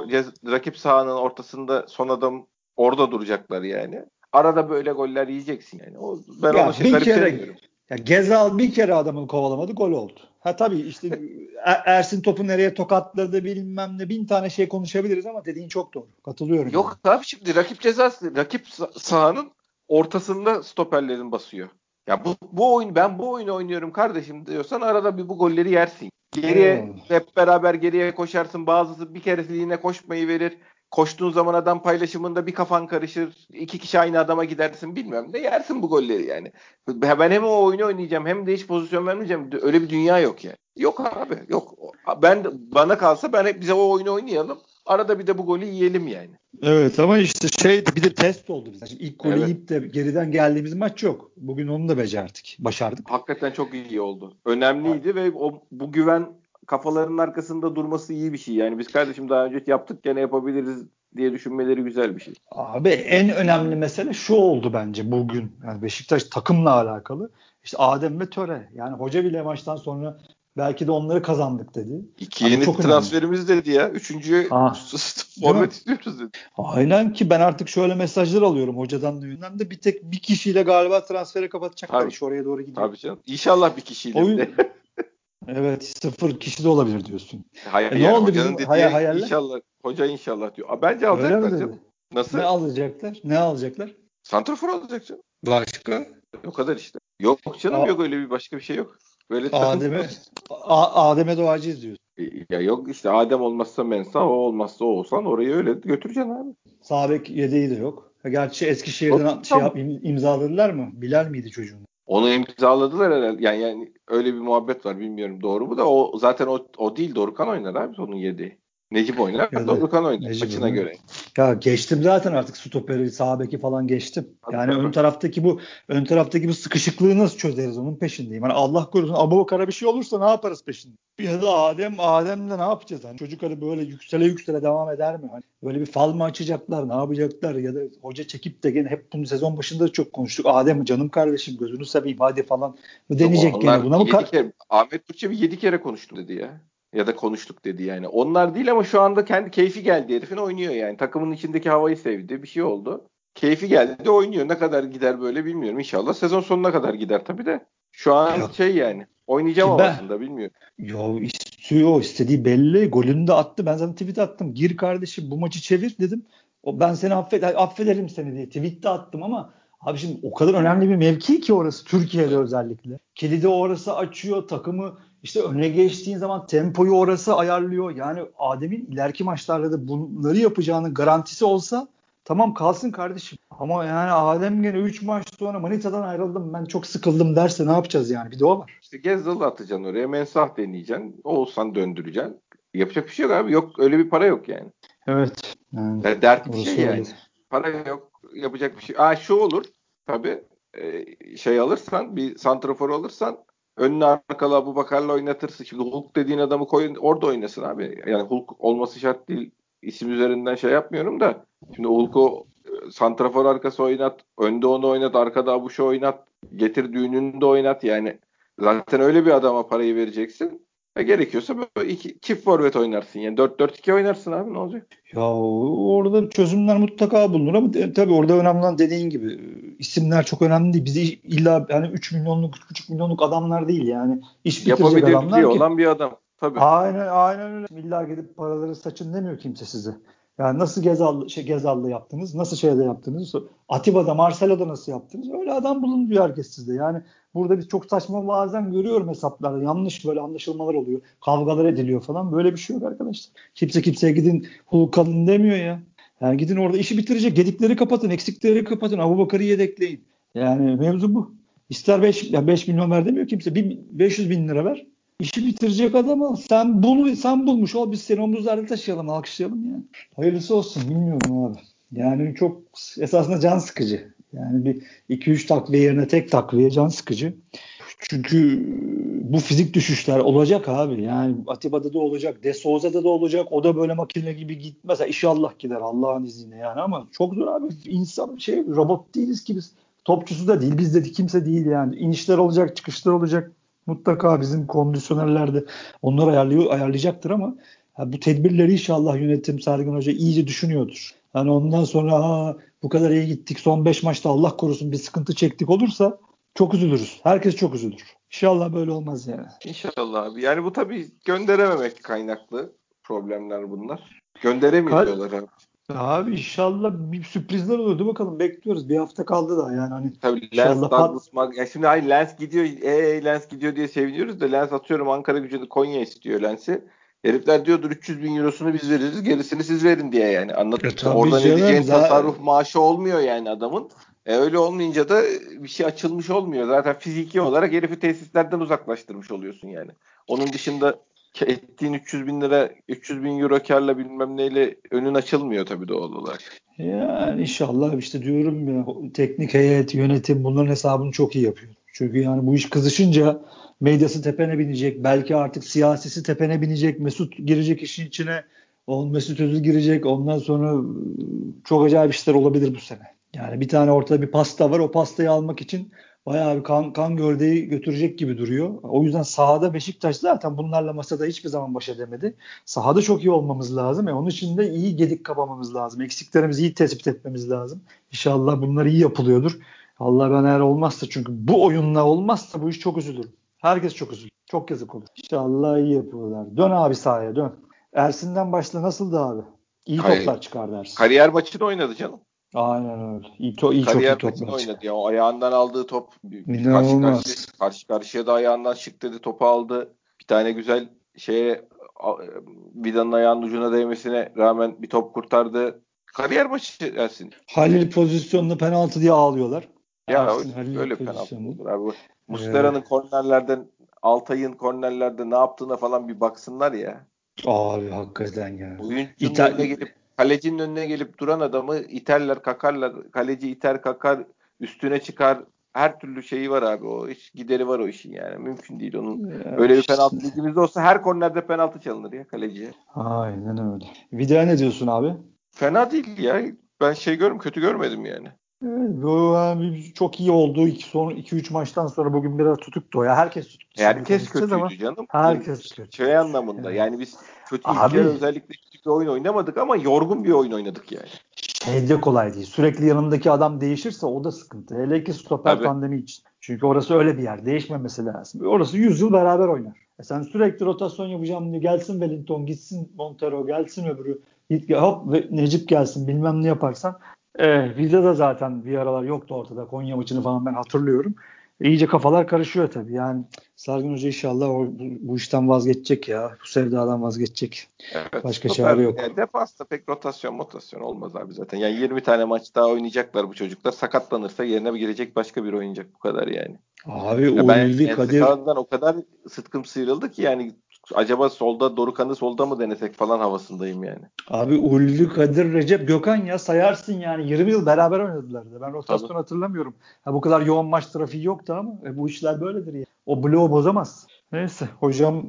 rakip sahanın ortasında son adam orada duracaklar yani. Arada böyle goller yiyeceksin yani. O, ben ya onu şey garip kere, ya Gezal bir kere adamın kovalamadı gol oldu. Ha tabii işte er, Ersin topu nereye tokatladı bilmem ne bin tane şey konuşabiliriz ama dediğin çok doğru. Katılıyorum. Yok yani. abi şimdi rakip cezası rakip sahanın ortasında stoperlerin basıyor. Ya bu, bu oyun ben bu oyunu oynuyorum kardeşim diyorsan arada bir bu golleri yersin. Geriye hmm. hep beraber geriye koşarsın. Bazısı bir keresiliğine koşmayı verir. Koştuğun zaman adam paylaşımında bir kafan karışır. iki kişi aynı adama gidersin bilmem ne yersin bu golleri yani. Ben hem o oyunu oynayacağım hem de hiç pozisyon vermeyeceğim. Öyle bir dünya yok yani. Yok abi yok. Ben bana kalsa ben hep bize o oyunu oynayalım. Arada bir de bu golü yiyelim yani. Evet ama işte şey bir de test oldu bize. Şimdi ilk golü evet. yiyip de geriden geldiğimiz maç yok. Bugün onu da becerdik. Başardık. Hakikaten çok iyi oldu. Önemliydi evet. ve o bu güven kafalarının arkasında durması iyi bir şey. Yani biz kardeşim daha önce yaptık gene yapabiliriz diye düşünmeleri güzel bir şey. Abi en önemli mesele şu oldu bence bugün. Yani Beşiktaş takımla alakalı. İşte Adem ve Töre. Yani hoca bile maçtan sonra belki de onları kazandık dedi. İki yeni çok transferimiz önemli. dedi ya. Üçüncüye [LAUGHS] forvet istiyoruz dedi. Aynen ki ben artık şöyle mesajlar alıyorum hocadan da de bir tek bir kişiyle galiba transferi kapatacaklar. İş oraya doğru gidiyor. Tabii canım. İnşallah bir kişiyle. Oyun, [LAUGHS] Evet sıfır kişi de olabilir diyorsun. Hayır, E, ne oldu bizim dediği hay- hayaller? inşallah hoca inşallah diyor. Aa, Bence alacaklar canım. Nasıl? Ne alacaklar? Ne alacaklar? Santrafor alacak canım. Başka? O kadar işte. Yok canım Aa. yok öyle bir başka bir şey yok. Böyle Adem'e A- Adem'e doğacıyız diyorsun. Ya yok işte Adem olmazsa Mensah, o olmazsa Oğuzhan orayı öyle götüreceksin abi. Sağ bek yedeği de yok. Gerçi Eskişehir'den Yok, şey tamam. yap, im- imzaladılar mı? Bilal miydi çocuğun? Onu imzaladılar herhalde. Yani, yani öyle bir muhabbet var bilmiyorum doğru mu da o zaten o, o değil Dorukan oynar abi onun yedi. Necip oynar, da Dorukan oynar Necip maçına oynar. göre. Ya geçtim zaten artık stoperi, sağ beki falan geçtim. Yani ön taraftaki bu ön taraftaki bu sıkışıklığı nasıl çözeriz onun peşindeyim. Hani Allah korusun Abubakar'a bir şey olursa ne yaparız peşinde? Ya da Adem Adem'le ne yapacağız? Hani çocuk hani böyle yüksele yüksele devam eder mi? Hani böyle bir fal mı açacaklar? Ne yapacaklar? Ya da hoca çekip de gene hep bunu sezon başında da çok konuştuk. Adem canım kardeşim gözünü seveyim hadi falan mı deneyecek gene buna mı? kere, Ahmet Burçevi 7 kere konuştu dedi ya. Ya da konuştuk dedi yani. Onlar değil ama şu anda kendi keyfi geldi herifin oynuyor yani. Takımın içindeki havayı sevdi. Bir şey oldu. Keyfi geldi de oynuyor. Ne kadar gider böyle bilmiyorum. İnşallah sezon sonuna kadar gider tabii de. Şu an Yok. şey yani. Oynayacağım ben- havasında bilmiyorum. Yo istiyor istediği belli. Golünü de attı. Ben zaten tweet attım. Gir kardeşim bu maçı çevir dedim. O ben seni affed affederim seni diye tweet de attım ama abi şimdi o kadar önemli bir mevki ki orası Türkiye'de özellikle. Kilidi orası açıyor. Takımı işte öne geçtiğin zaman tempoyu orası ayarlıyor. Yani Adem'in ileriki maçlarda da bunları yapacağının garantisi olsa tamam kalsın kardeşim. Ama yani Adem gene 3 maç sonra Manita'dan ayrıldım ben çok sıkıldım derse ne yapacağız yani? Bir de o var. İşte Gezzal'ı atacaksın oraya. Mensah deneyeceksin. Oğuzhan döndüreceksin. Yapacak bir şey yok abi. Yok öyle bir para yok yani. Evet. Yani Ya dert bir şey öyle. yani. Para yok. Yapacak bir şey. Aa şu olur. Tabii e, şey alırsan bir santrafor alırsan önüne arkalı Abu Bakar'la oynatırsın. Şimdi Hulk dediğin adamı koyun orada oynasın abi. Yani Hulk olması şart değil. İsim üzerinden şey yapmıyorum da. Şimdi Hulk'u e, santrafor arkası oynat. Önde onu oynat. Arkada Abuş'u oynat. Getir düğününü de oynat. Yani zaten öyle bir adama parayı vereceksin. Ve gerekiyorsa böyle iki, çift forvet oynarsın. Yani 4-4-2 oynarsın abi ne olacak? ya orada çözümler mutlaka bulunur ama de- tabii orada önemli olan dediğin gibi e, isimler çok önemli değil. Bizi illa yani 3 milyonluk 3,5 milyonluk adamlar değil yani. İş bitirecek adamlar Yapabilirliği ki. olan bir adam. Tabii. Aynen aynen öyle. İlla gidip paraları saçın demiyor kimse size. Yani nasıl Gezallı, şey, Gezallı yaptınız, nasıl şeyde yaptınız, Atiba'da, Marcelo'da nasıl yaptınız? Öyle adam bulun diyor herkes sizde. Yani burada biz çok saçma bazen görüyorum hesaplarda. Yanlış böyle anlaşılmalar oluyor. Kavgalar ediliyor falan. Böyle bir şey yok arkadaşlar. Kimse kimseye gidin Hulk alın demiyor ya. Yani gidin orada işi bitirecek. Gedikleri kapatın, eksikleri kapatın. Abubakar'ı yedekleyin. Yani mevzu bu. İster 5 ya 5 milyon ver demiyor kimse. Bir 500 bin lira ver. İşi bitirecek adamı sen bul sen bulmuş ol biz seni omuzlarda taşıyalım alkışlayalım yani. Hayırlısı olsun bilmiyorum abi. Yani çok esasında can sıkıcı. Yani bir 2-3 takviye yerine tek takviye can sıkıcı. Çünkü bu fizik düşüşler olacak abi. Yani Atiba'da da olacak, De Souza'da da olacak. O da böyle makine gibi gitmez. İnşallah gider Allah'ın izniyle yani ama çok zor abi. İnsan şey robot değiliz ki biz. Topçusu da değil, biz de kimse değil yani. İnişler olacak, çıkışlar olacak. Mutlaka bizim kondisyonerler de onları ayarlıyor, ayarlayacaktır ama ha, bu tedbirleri inşallah yönetim Sergen Hoca iyice düşünüyordur. Yani ondan sonra ha, bu kadar iyi gittik son 5 maçta Allah korusun bir sıkıntı çektik olursa çok üzülürüz. Herkes çok üzülür. İnşallah böyle olmaz yani. İnşallah abi. Yani bu tabii gönderememek kaynaklı problemler bunlar. Gönderemiyorlar abi. Abi inşallah bir sürprizler olur. Dur bakalım bekliyoruz. Bir hafta kaldı da yani hani Tabii Lens pat- Douglas Mag- ya şimdi hayır Lens gidiyor ee Lens gidiyor diye seviniyoruz da Lens atıyorum Ankara gücünü Konya istiyor Lens'i. Herifler diyordur 300 bin eurosunu biz veririz gerisini siz verin diye yani. Anladın E tabii Oradan canım, edeceğin tasarruf maaşı olmuyor yani adamın. E öyle olmayınca da bir şey açılmış olmuyor. Zaten fiziki olarak herifi tesislerden uzaklaştırmış oluyorsun yani. Onun dışında ettiğin 300 bin lira 300 bin euro karla bilmem neyle önün açılmıyor tabii doğal olarak. Yani inşallah işte diyorum ya teknik heyet, yönetim bunların hesabını çok iyi yapıyor. Çünkü yani bu iş kızışınca medyası tepene binecek. Belki artık siyasisi tepene binecek. Mesut girecek işin içine. O Mesut Özil girecek. Ondan sonra ıı, çok acayip işler olabilir bu sene. Yani bir tane ortada bir pasta var. O pastayı almak için bayağı bir kan, kan gövdeyi götürecek gibi duruyor. O yüzden sahada Beşiktaş zaten bunlarla masada hiçbir zaman baş edemedi. Sahada çok iyi olmamız lazım. E onun için de iyi gedik kapamamız lazım. Eksiklerimizi iyi tespit etmemiz lazım. İnşallah bunlar iyi yapılıyordur. Allah ben eğer olmazsa çünkü bu oyunla olmazsa bu iş çok üzülürüm. Herkes çok üzüldü. Çok yazık olur. İnşallah iyi yapıyorlar. Dön abi sahaya dön. Ersin'den başla nasıldı abi? İyi Hayır. toplar çıkardı Ersin. Kariyer maçını oynadı canım. Aynen öyle. İyi, to iyi çok iyi çıkardı. oynadı ya. O ayağından aldığı top karşı karşıya, karşı karşıya da ayağından şık dedi topu aldı. Bir tane güzel şeye Vida'nın ayağının ucuna değmesine rağmen bir top kurtardı. Kariyer maçı Ersin. Halil pozisyonunu penaltı diye ağlıyorlar. Ya Ersin Halil öyle penaltı olur abi. Bu Muslera'nın kornerlerden Altay'ın kornerlerde ne yaptığına falan bir baksınlar ya. Abi hakikaten ya. Oyuncunun önüne gelip kalecinin önüne gelip duran adamı iterler kakarlar. Kaleci iter kakar üstüne çıkar. Her türlü şeyi var abi o iş gideri var o işin yani. Mümkün değil onun. Ya Öyle bir işte. penaltı ligimizde olsa her kornerde penaltı çalınır ya kaleciye. Aynen öyle. Vida ne diyorsun abi? Fena değil ya. Ben şey görüm kötü görmedim yani. Evet, bu yani çok iyi oldu. İki, son 2-3 maçtan sonra bugün biraz tutuktu. Ya herkes tutuktu. Herkes kötüydü ama canım. Herkes kötü. Şey anlamında Evet. yani biz kötü Abi- ilk özellikle kötü bir oyun oynamadık ama yorgun bir oyun oynadık yani. Şeyde kolay değil. Sürekli yanındaki adam değişirse o da sıkıntı. Hele ki stoper Tabii. tandemi için. Çünkü orası öyle bir yer. Değişmemesi lazım. Orası 100 yıl beraber oynar. E sen sürekli rotasyon yapacağım diye gelsin Wellington, gitsin Montero, gelsin öbürü. Hop ve Necip gelsin bilmem ne yaparsan. E, Vida da zaten bir aralar yoktu ortada. Konya maçını falan ben hatırlıyorum. İyice kafalar karışıyor tabii. Yani Sargın Hoca inşallah o, bu, işten vazgeçecek ya. Bu sevdadan vazgeçecek. Evet, Başka çare yok. Yani defansta pek rotasyon motasyon olmaz abi zaten. Yani 20 tane maç daha oynayacaklar bu çocuklar. Sakatlanırsa yerine girecek başka bir oyuncak bu kadar yani. Abi Ya ben Ulvi Kadir... Kadir o kadar sıtkım sıyrıldı ki yani acaba solda Dorukan'ı solda mı denesek falan havasındayım yani. Abi Ulvi, Kadir, Recep, Gökhan ya sayarsın yani 20 yıl beraber oynadılar da. Ben rotasyon Tabii. hatırlamıyorum. Ha, bu kadar yoğun maç trafiği yoktu ama e, bu işler böyledir ya. O bloğu bozamaz. Neyse hocam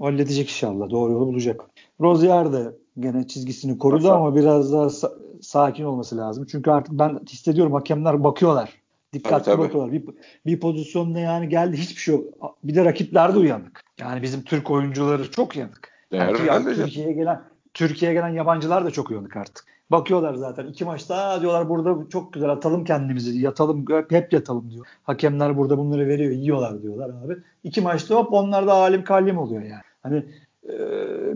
halledecek inşallah. Doğru yolu bulacak. Rozier de gene çizgisini korudu Nasıl? ama biraz daha sa- sakin olması lazım. Çünkü artık ben hissediyorum hakemler bakıyorlar. Dikkatli Tabii, bakıyorlar. Bir, bir pozisyonda yani geldi hiçbir şey yok. Bir de rakipler de uyanık. Yani bizim Türk oyuncuları çok uyanık. Yani Herhalde yani canım. Türkiye'ye gelen Türkiye'ye gelen yabancılar da çok uyanık artık. Bakıyorlar zaten iki maçta diyorlar burada çok güzel atalım kendimizi yatalım hep, yatalım diyor. Hakemler burada bunları veriyor yiyorlar diyorlar abi. İki maçta hop onlar da alim kalim oluyor yani. Hani e,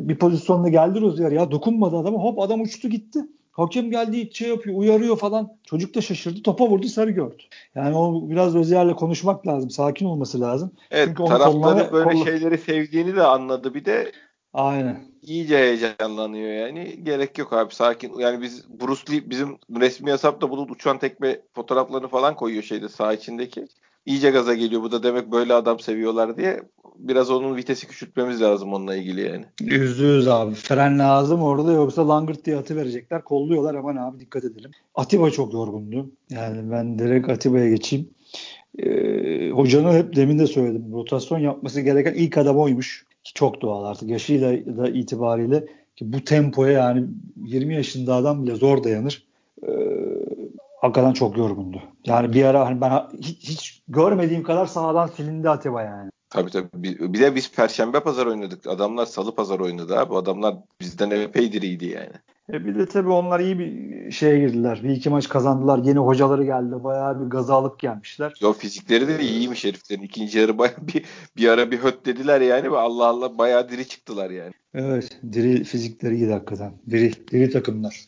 bir pozisyonda geldi Rozier ya dokunmadı adama hop adam uçtu gitti. Hakem geldi şey yapıyor uyarıyor falan. Çocuk da şaşırdı topa vurdu sarı gördü. Yani o biraz Rozier'le konuşmak lazım. Sakin olması lazım. Evet Çünkü taraftarı kollama- böyle kolla- şeyleri sevdiğini de anladı. Bir de Aynen. iyice heyecanlanıyor yani. Gerek yok abi sakin. Yani biz Bruce Lee bizim resmi hesapta bunun uçan tekme fotoğraflarını falan koyuyor şeyde saha içindeki. İyice gaza geliyor. Bu da demek böyle adam seviyorlar diye. Biraz onun vitesi küçültmemiz lazım onunla ilgili yani. Yüzde yüz abi. Fren lazım orada yoksa langırt diye atı verecekler. Kolluyorlar aman abi dikkat edelim. Atiba çok yorgundu. Yani ben direkt Atiba'ya geçeyim. Ee, hocanın hep demin de söyledim. Rotasyon yapması gereken ilk adam oymuş. Ki çok doğal artık yaşıyla da itibariyle ki bu tempoya yani 20 yaşında adam bile zor dayanır. Ee, hakikaten çok yorgundu. Yani bir ara hani ben hiç, hiç görmediğim kadar sahadan silindi Atiba yani. Tabii tabii. Bir, de biz Perşembe pazar oynadık. Adamlar Salı pazar oynadı abi. Adamlar bizden epey diriydi yani. E bir de tabii onlar iyi bir şeye girdiler. Bir iki maç kazandılar. Yeni hocaları geldi. Bayağı bir gazı alıp gelmişler. Yo fizikleri de iyiymiş heriflerin. İkinci yarı baya bir, bir ara bir höt dediler yani. Ve Allah Allah bayağı diri çıktılar yani. Evet. Diri fizikleri iyi hakikaten. Diri, diri takımlar.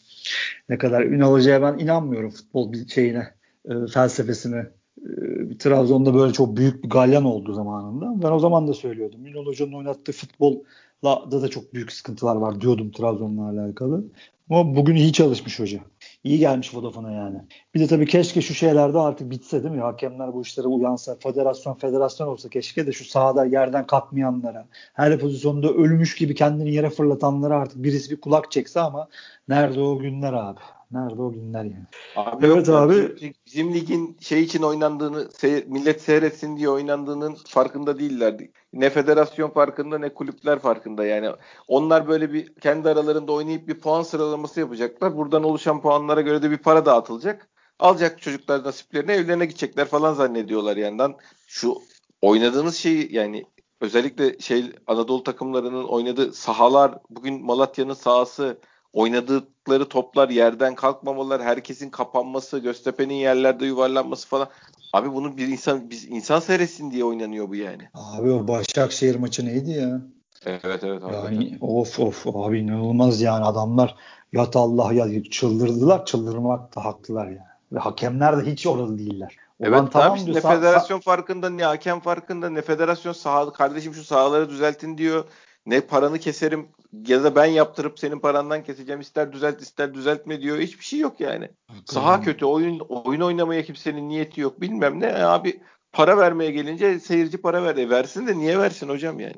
Ne kadar Ünal Hoca'ya ben inanmıyorum futbol bir şeyine, e, felsefesine. E, Trabzon'da böyle çok büyük bir galyan oldu zamanında. Ben o zaman da söylüyordum. Ünal Hoca'nın oynattığı futbolla da da çok büyük sıkıntılar var diyordum Trabzon'la alakalı. Ama bugün iyi çalışmış hoca. İyi gelmiş Vodafone'a yani. Bir de tabii keşke şu şeylerde artık bitse değil mi? Hakemler bu işlere uyansa. Federasyon federasyon olsa keşke de şu sahada yerden kalkmayanlara, her pozisyonda ölmüş gibi kendini yere fırlatanlara artık birisi bir kulak çekse ama nerede o günler abi? Nerede o günler yani? Abi Evet yok abi. bizim- Bizim ligin şey için oynandığını, seyir- millet seyretsin diye oynandığının farkında değillerdi. Ne federasyon farkında ne kulüpler farkında yani. Onlar böyle bir kendi aralarında oynayıp bir puan sıralaması yapacaklar. Buradan oluşan puanlara göre de bir para dağıtılacak. Alacak çocuklar nasiplerini evlerine gidecekler falan zannediyorlar yandan. Şu oynadığınız şeyi yani özellikle şey Anadolu takımlarının oynadığı sahalar bugün Malatya'nın sahası oynadıkları toplar yerden kalkmamalar, herkesin kapanması, Göztepe'nin yerlerde yuvarlanması falan. Abi bunu bir insan biz insan seyretsin diye oynanıyor bu yani. Abi o Başakşehir maçı neydi ya? Evet evet. Yani of of abi inanılmaz yani adamlar yat Allah ya çıldırdılar çıldırmak da haklılar yani. Ve hakemler de hiç oralı değiller. O evet tamam işte ne federasyon farkında ne hakem farkında ne federasyon saha kardeşim şu sahaları düzeltin diyor. Ne paranı keserim ya da ben yaptırıp senin parandan keseceğim ister düzelt ister düzeltme diyor. Hiçbir şey yok yani. Hakikaten. Saha kötü oyun oyun oynamaya kimsenin niyeti yok bilmem ne abi para vermeye gelince seyirci para ver. E versin de niye versin hocam yani?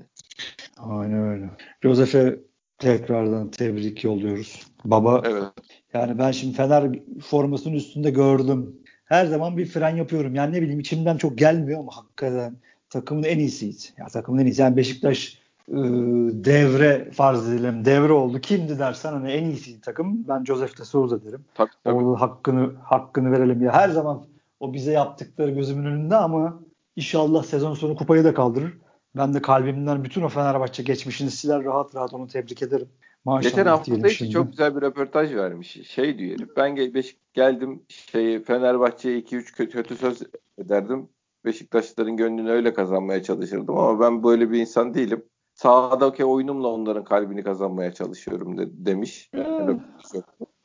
Aynen öyle. Josef'e tekrardan tebrik yolluyoruz. Baba evet. yani ben şimdi Fener formasının üstünde gördüm. Her zaman bir fren yapıyorum. Yani ne bileyim içimden çok gelmiyor ama hakikaten takımın en iyisiydi. Ya takımın en iyisi. Yani Beşiktaş devre farz edelim devre oldu. Kimdi dersen hani en iyisi takım. Ben Joseph de Souza derim. Tabii, tabii. Orada hakkını hakkını verelim ya. Her zaman o bize yaptıkları gözümün önünde ama inşallah sezon sonu kupayı da kaldırır. Ben de kalbimden bütün o Fenerbahçe geçmişini siler rahat rahat onu tebrik ederim. Maşallah Geçen hafta da çok güzel bir röportaj vermiş. Şey diyor ben gel geldim şey Fenerbahçe'ye 2-3 kötü, kötü söz ederdim. Beşiktaşların gönlünü öyle kazanmaya çalışırdım ama ben böyle bir insan değilim. Sahadaki oyunumla onların kalbini kazanmaya çalışıyorum de, demiş. Yani,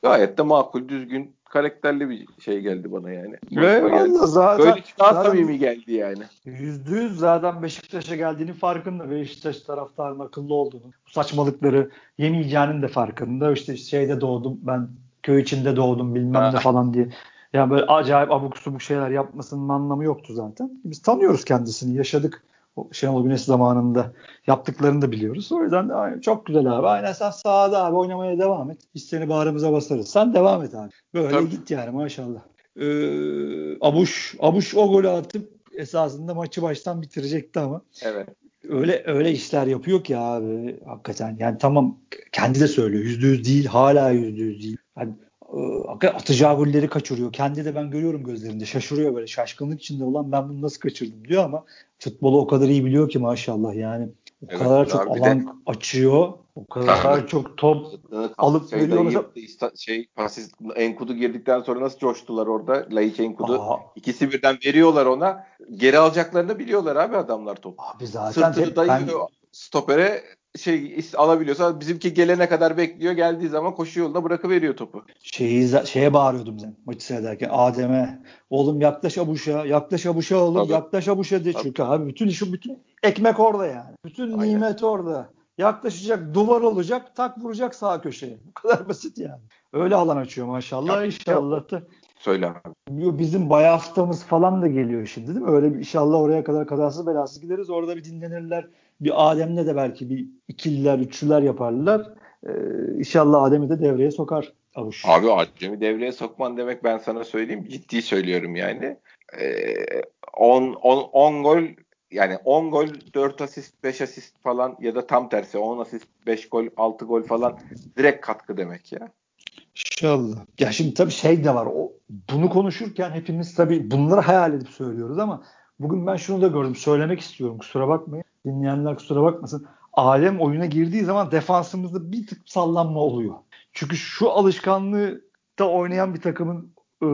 gayet de makul, düzgün karakterli bir şey geldi bana yani. Eyvallah zaten. Böyle daha samimi geldi yani. Yüzde yüz zaten Beşiktaş'a geldiğinin farkında. Beşiktaş taraftarının akıllı olduğunu. Bu saçmalıkları yemeyeceğinin de farkında. İşte şeyde doğdum ben köy içinde doğdum bilmem ne falan diye. Yani böyle acayip abuk subuk şeyler yapmasının anlamı yoktu zaten. Biz tanıyoruz kendisini, yaşadık. Şenol Güneş zamanında yaptıklarını da biliyoruz. O yüzden de çok güzel abi. Aynen sen sahada abi oynamaya devam et. Biz seni bağrımıza basarız. Sen devam et abi. Böyle Tabii. git yani maşallah. Ee, Abuş, Abuş o golü atıp esasında maçı baştan bitirecekti ama. Evet. Öyle öyle işler yapıyor ki abi hakikaten. Yani tamam kendi de söylüyor. Yüzde yüz değil. Hala yüzde yüz değil. Yani atacağı golleri kaçırıyor. Kendi de ben görüyorum gözlerinde. Şaşırıyor böyle. Şaşkınlık içinde olan ben bunu nasıl kaçırdım diyor ama futbolu o kadar iyi biliyor ki maşallah yani. O evet, kadar çok alan de, açıyor. O kadar çok top alıp veriyor. Mesela, şey pasist Enkudu girdikten sonra nasıl coştular orada? Laiç Enkudu. Aa. ikisi birden veriyorlar ona. Geri alacaklarını biliyorlar abi adamlar topu. Abi zaten Sırtını dayıyor ben... stopere şey alabiliyorsa bizimki gelene kadar bekliyor. Geldiği zaman koşu yoluna bırakıveriyor topu. Şeyi, şeye bağırıyordum ben maçı seyrederken. Adem'e oğlum yaklaş Abuş'a yaklaş Abuş'a oğlum Tabii. yaklaş Abuş'a de çünkü abi bütün işi bütün ekmek orada yani. Bütün Aynen. nimet orada. Yaklaşacak duvar olacak tak vuracak sağ köşeye. Bu kadar basit yani. Öyle alan açıyor maşallah ya, inşallah da. Söyle abi. Bizim bayağı haftamız falan da geliyor şimdi değil mi? Öyle bir inşallah oraya kadar kazasız belasız gideriz. Orada bir dinlenirler bir Adem'le de belki bir ikililer, üçlüler yaparlar. Ee, inşallah Adem'i de devreye sokar Avuş. Abi Adem'i devreye sokman demek ben sana söyleyeyim. Ciddi söylüyorum yani. 10 ee, 10 gol yani 10 gol 4 asist 5 asist falan ya da tam tersi 10 asist 5 gol 6 gol falan direkt katkı demek ya. İnşallah. Ya şimdi tabii şey de var. O, bunu konuşurken hepimiz tabii bunları hayal edip söylüyoruz ama bugün ben şunu da gördüm. Söylemek istiyorum. Kusura bakmayın dinleyenler kusura bakmasın. Alem oyuna girdiği zaman defansımızda bir tık sallanma oluyor. Çünkü şu alışkanlığı da oynayan bir takımın e,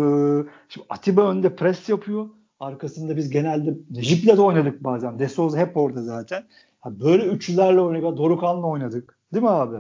şimdi Atiba önde pres yapıyor. Arkasında biz genelde Necip'le de oynadık bazen. De hep orada zaten. Ha, böyle üçlülerle oynadık. Dorukan'la oynadık. Değil mi abi?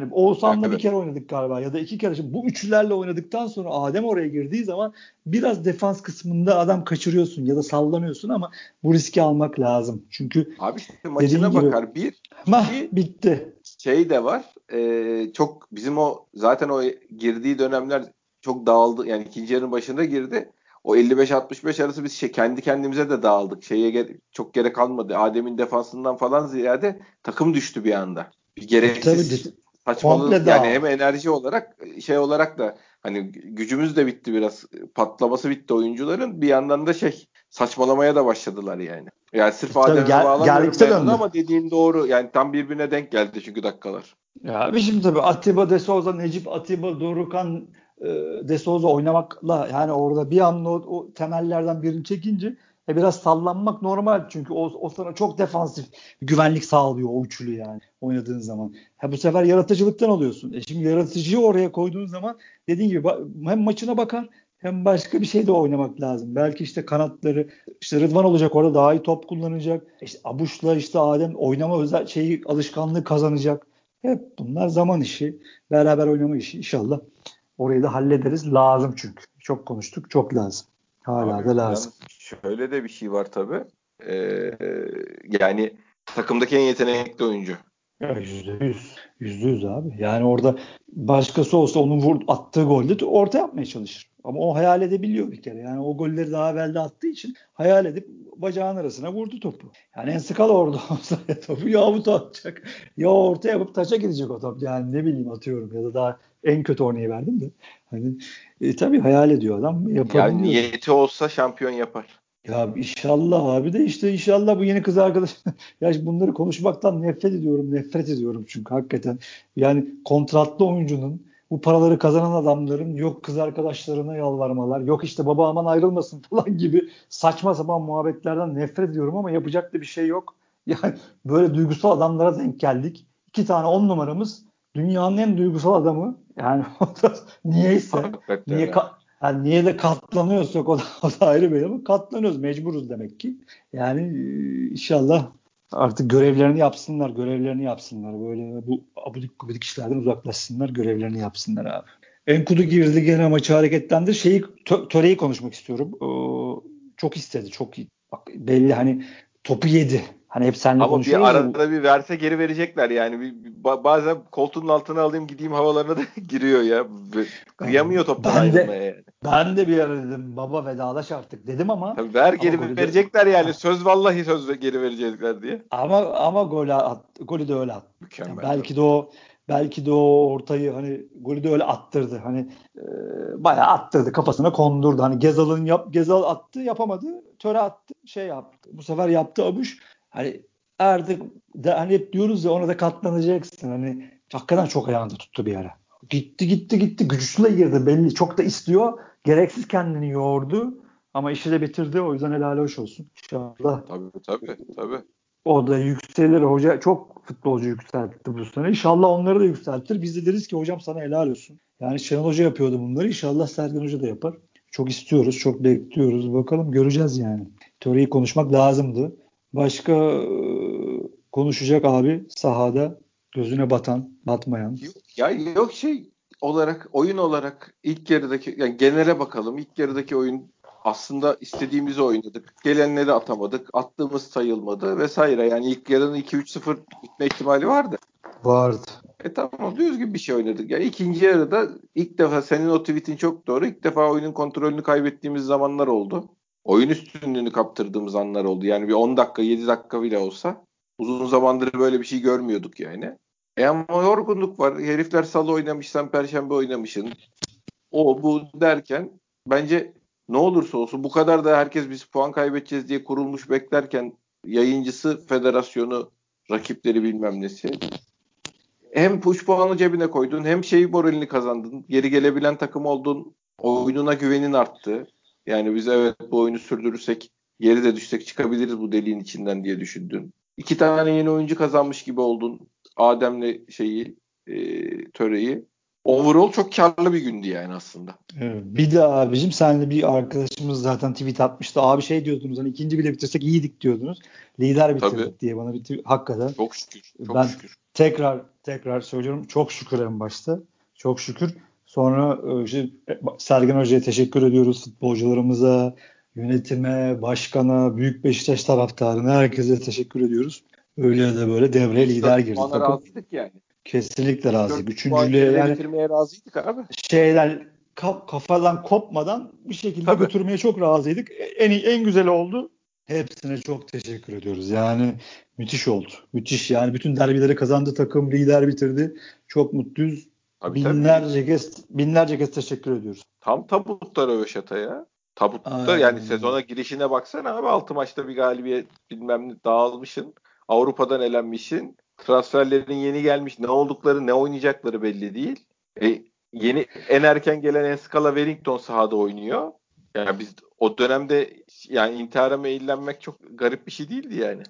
Hani Oğuzhan'la bir kere oynadık galiba ya da iki kere. Şimdi bu üçlülerle oynadıktan sonra Adem oraya girdiği zaman biraz defans kısmında adam kaçırıyorsun ya da sallanıyorsun ama bu riski almak lazım. Çünkü Abi işte maçına gibi, bakar bir. Mah, bitti. Şey de var. E, çok bizim o zaten o girdiği dönemler çok dağıldı. Yani ikinci yarının başında girdi. O 55-65 arası biz şey, kendi kendimize de dağıldık. Şeye ge- çok gerek kalmadı. Adem'in defansından falan ziyade takım düştü bir anda. Bir gereksiz. Tabii, Saçmalık yani hem enerji olarak şey olarak da hani gücümüz de bitti biraz patlaması bitti oyuncuların bir yandan da şey saçmalamaya da başladılar yani. Yani sırf e, Adem'e bağlamıyorum ama dediğin doğru yani tam birbirine denk geldi çünkü dakikalar. Ya bir şimdi tabii Atiba De Souza, Necip Atiba, Dorukan e, De Souza oynamakla yani orada bir anda o, o temellerden birini çekince e biraz sallanmak normal çünkü o, o sana çok defansif güvenlik sağlıyor o üçlü yani oynadığın zaman. Ha bu sefer yaratıcılıktan alıyorsun. E şimdi yaratıcıyı oraya koyduğun zaman dediğin gibi hem maçına bakar hem başka bir şey de oynamak lazım. Belki işte kanatları işte Rıdvan olacak orada daha iyi top kullanacak. İşte Abuş'la işte Adem oynama özel şeyi alışkanlığı kazanacak. Hep bunlar zaman işi. Beraber oynama işi inşallah. Orayı da hallederiz. Lazım çünkü. Çok konuştuk. Çok lazım. Hala Abi, da lazım. Şöyle de bir şey var tabii. Ee, yani takımdaki en yetenekli oyuncu. Yüzde yüz. Yüzde yüz abi. Yani orada başkası olsa onun vur, attığı golde orta yapmaya çalışır. Ama o hayal edebiliyor bir kere. Yani o golleri daha evvel de attığı için hayal edip bacağın arasına vurdu topu. Yani en sıkal orada [LAUGHS] olsa topu ya avuta atacak ya orta yapıp taça gidecek o top. Yani ne bileyim atıyorum ya da daha en kötü örneği verdim de. Hani e, tabii hayal ediyor adam. Yani niyeti olsa şampiyon yapar. Ya inşallah abi de işte inşallah bu yeni kız arkadaş. [LAUGHS] ya bunları konuşmaktan nefret ediyorum, nefret ediyorum çünkü hakikaten. Yani kontratlı oyuncunun bu paraları kazanan adamların yok kız arkadaşlarına yalvarmalar, yok işte baba aman ayrılmasın [LAUGHS] falan gibi saçma sapan muhabbetlerden nefret ediyorum ama yapacak da bir şey yok. [LAUGHS] Yani böyle duygusal adamlara denk geldik. İki tane on numaramız dünyanın en duygusal adamı. Yani niyeyse niye ka- yani niye de katlanıyorsak o da, [LAUGHS] o da ayrı bir ama katlanıyoruz mecburuz demek ki. Yani e, inşallah artık görevlerini yapsınlar, görevlerini yapsınlar. Böyle bu abudik gubidik işlerden uzaklaşsınlar, görevlerini yapsınlar abi. Enkudu girdi gene maçı hareketlendir. Şeyi tö- töreyi konuşmak istiyorum. Ee, çok istedi, çok bak, belli hani topu yedi. Hani hep seninle Ama bir arada bir verse geri verecekler yani. Bir, bazen koltuğun altına alayım gideyim havalarına da [LAUGHS] giriyor ya. Kıyamıyor toptan ben ayrılmaya yani. Ben de bir ara dedim baba vedalaş artık dedim ama. Tabii ver geri ama verecekler de... yani. [LAUGHS] Söz vallahi söz geri verecekler diye. Ama ama golü at, golü de öyle at. Mükemmel. Yani belki de o belki de o ortayı hani golü de öyle attırdı. Hani e, bayağı attırdı kafasına kondurdu. Hani Gezal'ın yap Gezal attı yapamadı. Töre attı şey yaptı. Bu sefer yaptı Abuş. Hani artık de, hani hep diyoruz ya ona da katlanacaksın. Hani hakikaten çok ayağında tuttu bir ara. Gitti gitti gitti güçlü girdi belli. Çok da istiyor. Gereksiz kendini yordu. Ama işi de bitirdi. O yüzden helal hoş olsun. İnşallah. Tabii tabii tabii. O da yükselir. Hoca çok futbolcu yükseltti bu sene. İnşallah onları da yükseltir. Biz de deriz ki hocam sana helal olsun. Yani Şenol Hoca yapıyordu bunları. İnşallah Sergen Hoca da yapar. Çok istiyoruz. Çok bekliyoruz. Bakalım göreceğiz yani. Teoriyi konuşmak lazımdı. Başka konuşacak abi sahada gözüne batan, batmayan. Yok, ya yok şey olarak oyun olarak ilk yarıdaki yani genele bakalım. İlk yarıdaki oyun aslında istediğimizi oynadık. Gelenleri atamadık. Attığımız sayılmadı vesaire. Yani ilk yarının 2-3-0 bitme ihtimali vardı. Vardı. E tamam düzgün bir şey oynadık. Yani ikinci yarıda ilk defa senin o tweetin çok doğru. İlk defa oyunun kontrolünü kaybettiğimiz zamanlar oldu oyun üstünlüğünü kaptırdığımız anlar oldu. Yani bir 10 dakika 7 dakika bile olsa uzun zamandır böyle bir şey görmüyorduk yani. E ama yorgunluk var. Herifler salı oynamış sen perşembe oynamışsın. O bu derken bence ne olursa olsun bu kadar da herkes biz puan kaybedeceğiz diye kurulmuş beklerken yayıncısı, federasyonu, rakipleri bilmem nesi. Hem push puanı cebine koydun hem şeyi moralini kazandın. Geri gelebilen takım oldun. Oyununa güvenin arttı. Yani biz evet bu oyunu sürdürürsek geri de düşsek çıkabiliriz bu deliğin içinden diye düşündün. İki tane yeni oyuncu kazanmış gibi oldun. Adem'le şeyi e, töreyi. Overall çok karlı bir gündü yani aslında. Evet. Bir de abicim senle bir arkadaşımız zaten tweet atmıştı. Abi şey diyordunuz hani ikinci bile bitirsek iyiydik diyordunuz. Lider bitirdik Tabii. diye bana bir tweet. Hakikaten. Çok şükür. Çok ben şükür. tekrar tekrar söylüyorum. Çok şükür en başta. Çok şükür. Sonra e, işte, Sergen Hoca'ya teşekkür ediyoruz futbolcularımıza, yönetime, başkana, büyük Beşiktaş taraftarına herkese teşekkür ediyoruz. Öyle de böyle devreye lider girdi. Ona razıydık yani. Kesinlikle razıydık. Üçüncülüğe yani bitirmeye razıydık abi. Şeyler kaf, kafadan kopmadan bir şekilde Tabii. götürmeye çok razıydık. En en güzel oldu. Hepsine çok teşekkür ediyoruz. Yani müthiş oldu. Müthiş yani bütün derbileri kazandı takım, lider bitirdi. Çok mutluyuz. Tabii, binlerce tabii. kez binlerce kez teşekkür ediyoruz. Tam tabutta Röveşata ya. Tabutta Aynen. yani sezona girişine baksana abi 6 maçta bir galibiyet bilmem ne dağılmışın. Avrupa'dan elenmişin. Transferlerin yeni gelmiş. Ne oldukları ne oynayacakları belli değil. E, yeni en erken gelen Enskala Wellington sahada oynuyor. Yani biz o dönemde yani intihara meyillenmek çok garip bir şey değildi yani.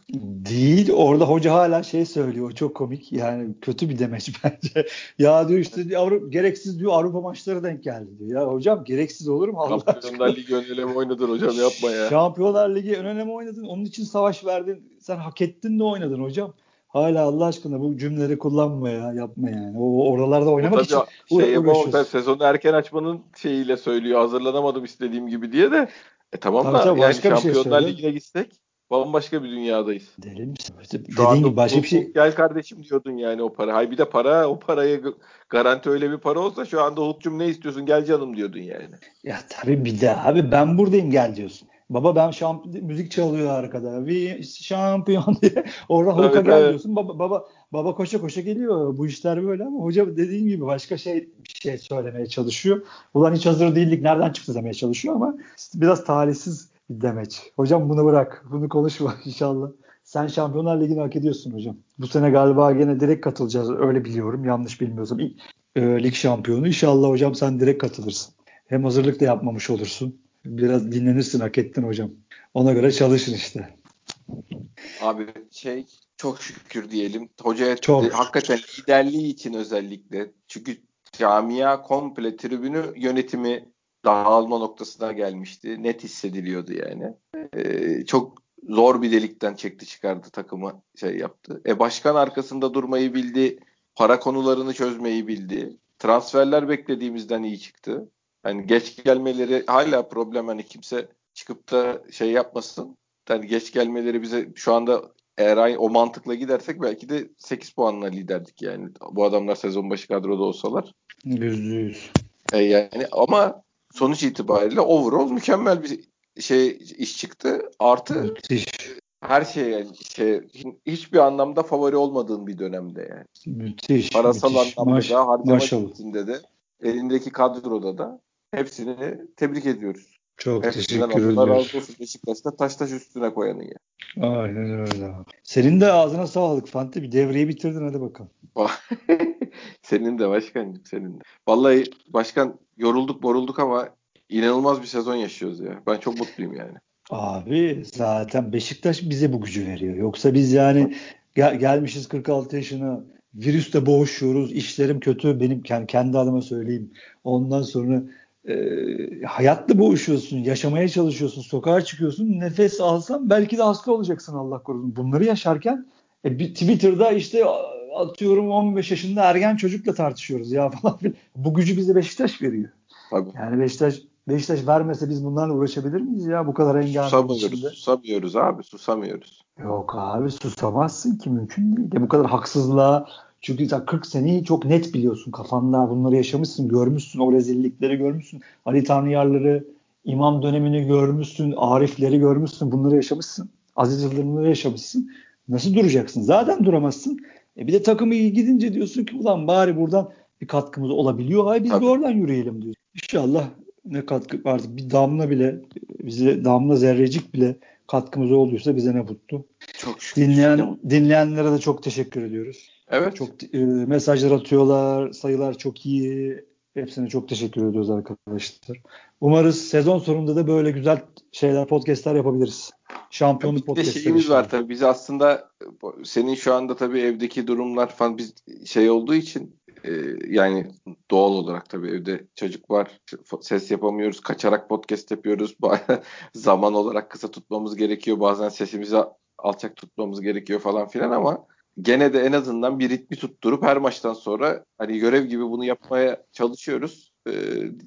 Değil. Orada hoca hala şey söylüyor. Çok komik. Yani kötü bir demeç [LAUGHS] bence. ya diyor işte Avrupa, gereksiz diyor Avrupa maçları denk geldi diyor. Ya hocam gereksiz olur mu Allah Şampiyonlar Ligi önleme oynadın hocam yapma ya. Şampiyonlar Ligi önleme oynadın. Onun için savaş verdin. Sen hak ettin de oynadın hocam. Hala Allah aşkına bu cümleleri kullanma ya. Yapma yani. O oralarda oynamak için şey yapamam, sezonu erken açmanın şeyiyle söylüyor. Hazırlanamadım istediğim gibi diye de. E tamam tabii, da tabii, yani şey Şampiyonlar şey Ligi'ne gitsek bambaşka bir dünyadayız. Deli misin? Dediğin gibi başka bir şey. Gel kardeşim diyordun yani o para. Hay bir de para o parayı garanti öyle bir para olsa şu anda Hulk'cum ne istiyorsun gel canım diyordun yani. Ya tabii bir de abi ben buradayım gel diyorsun. Baba ben şamp müzik çalıyor arkada. Bir şampiyon diye. Orada Hulk'a gel diyorsun. Baba, baba baba koşa koşa geliyor. Bu işler böyle ama hoca dediğin gibi başka şey bir şey söylemeye çalışıyor. Ulan hiç hazır değildik. Nereden çıktı demeye çalışıyor ama biraz talihsiz bir demeç. Hocam bunu bırak. Bunu konuşma [LAUGHS] inşallah. Sen Şampiyonlar Ligi'ni hak ediyorsun hocam. Bu sene galiba gene direkt katılacağız. Öyle biliyorum. Yanlış bilmiyorsam. E, lig şampiyonu. İnşallah hocam sen direkt katılırsın. Hem hazırlık da yapmamış olursun. Biraz dinlenirsin hak ettin hocam. Ona göre çalışın işte. Abi şey çok şükür diyelim. Hocaya çok. hakikaten liderliği için özellikle. Çünkü camia komple tribünü yönetimi dağılma noktasına gelmişti. Net hissediliyordu yani. Ee, çok zor bir delikten çekti çıkardı takımı şey yaptı. E başkan arkasında durmayı bildi. Para konularını çözmeyi bildi. Transferler beklediğimizden iyi çıktı. Hani geç gelmeleri hala problem hani kimse çıkıp da şey yapmasın. Yani geç gelmeleri bize şu anda eğer aynı, o mantıkla gidersek belki de 8 puanla liderdik yani. Bu adamlar sezon başı kadroda olsalar. %100. E yani ama sonuç itibariyle overall mükemmel bir şey iş çıktı. Artı Müthiş. her şey yani şey hiçbir anlamda favori olmadığın bir dönemde yani. Müthiş. Parasal müthiş. anlamda Maş, da harcama de elindeki kadroda da hepsini tebrik ediyoruz. Çok Hepsinden teşekkür ediyoruz. Allah razı olsun Beşiktaş'ta taş taş üstüne koyanın ya. Aynen öyle. Senin de ağzına sağlık Fante. Bir devreyi bitirdin hadi bakalım. [LAUGHS] senin de başkan senin de. Vallahi başkan yorulduk borulduk ama inanılmaz bir sezon yaşıyoruz ya. Ben çok mutluyum yani. Abi zaten Beşiktaş bize bu gücü veriyor. Yoksa biz yani gel- gelmişiz 46 yaşına virüste boğuşuyoruz. İşlerim kötü. Benim kendi adıma söyleyeyim. Ondan sonra e, hayatla boğuşuyorsun. Yaşamaya çalışıyorsun. Sokağa çıkıyorsun. Nefes alsan belki de hasta olacaksın Allah korusun. Bunları yaşarken e, bir Twitter'da işte atıyorum 15 yaşında ergen çocukla tartışıyoruz ya [LAUGHS] falan. Bu gücü bize Beşiktaş veriyor. Tabii. Yani Beşiktaş Beşiktaş vermese biz bunlarla uğraşabilir miyiz ya bu kadar engel Susamıyoruz, susamıyoruz abi susamıyoruz. Yok abi susamazsın ki mümkün değil. De bu kadar haksızlığa çünkü sen 40 seneyi çok net biliyorsun kafanda bunları yaşamışsın görmüşsün o rezillikleri görmüşsün. Ali Tanrıyarları imam dönemini görmüşsün Arifleri görmüşsün bunları yaşamışsın. Aziz Yıldırım'ları yaşamışsın. Nasıl duracaksın? Zaten duramazsın. E bir de takımı iyi gidince diyorsun ki ulan bari buradan bir katkımız olabiliyor. Hay biz Tabii. de oradan yürüyelim diyor. İnşallah ne katkı artık bir damla bile bize damla zerrecik bile katkımız olduysa bize ne mutlu. Çok şükür. Dinleyen, dinleyenlere de çok teşekkür ediyoruz. Evet. Çok e, mesajlar atıyorlar, sayılar çok iyi. Hepsine çok teşekkür ediyoruz arkadaşlar. Umarız sezon sonunda da böyle güzel şeyler, podcastler yapabiliriz. Şampiyonluk podcastleri. Bir şeyimiz var tabii. Biz aslında senin şu anda tabii evdeki durumlar falan biz şey olduğu için e, yani doğal olarak tabii evde çocuk var. Ses yapamıyoruz. Kaçarak podcast yapıyoruz. [LAUGHS] Zaman olarak kısa tutmamız gerekiyor. Bazen sesimizi alçak tutmamız gerekiyor falan filan ama gene de en azından bir ritmi tutturup her maçtan sonra hani görev gibi bunu yapmaya çalışıyoruz. Ee,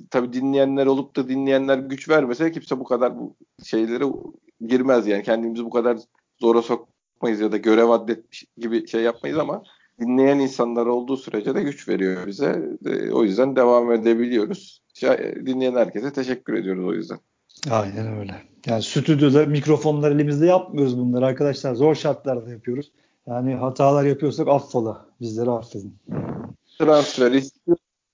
tabii dinleyenler olup da dinleyenler güç vermese kimse bu kadar bu şeylere girmez yani kendimizi bu kadar zora sokmayız ya da görev addetmiş gibi şey yapmayız ama dinleyen insanlar olduğu sürece de güç veriyor bize. E, o yüzden devam edebiliyoruz. Dinleyen herkese teşekkür ediyoruz o yüzden. Aynen öyle. Yani stüdyoda mikrofonlar elimizde yapmıyoruz bunları arkadaşlar. Zor şartlarda yapıyoruz. Yani hatalar yapıyorsak affola. Bizleri affedin. Transfer.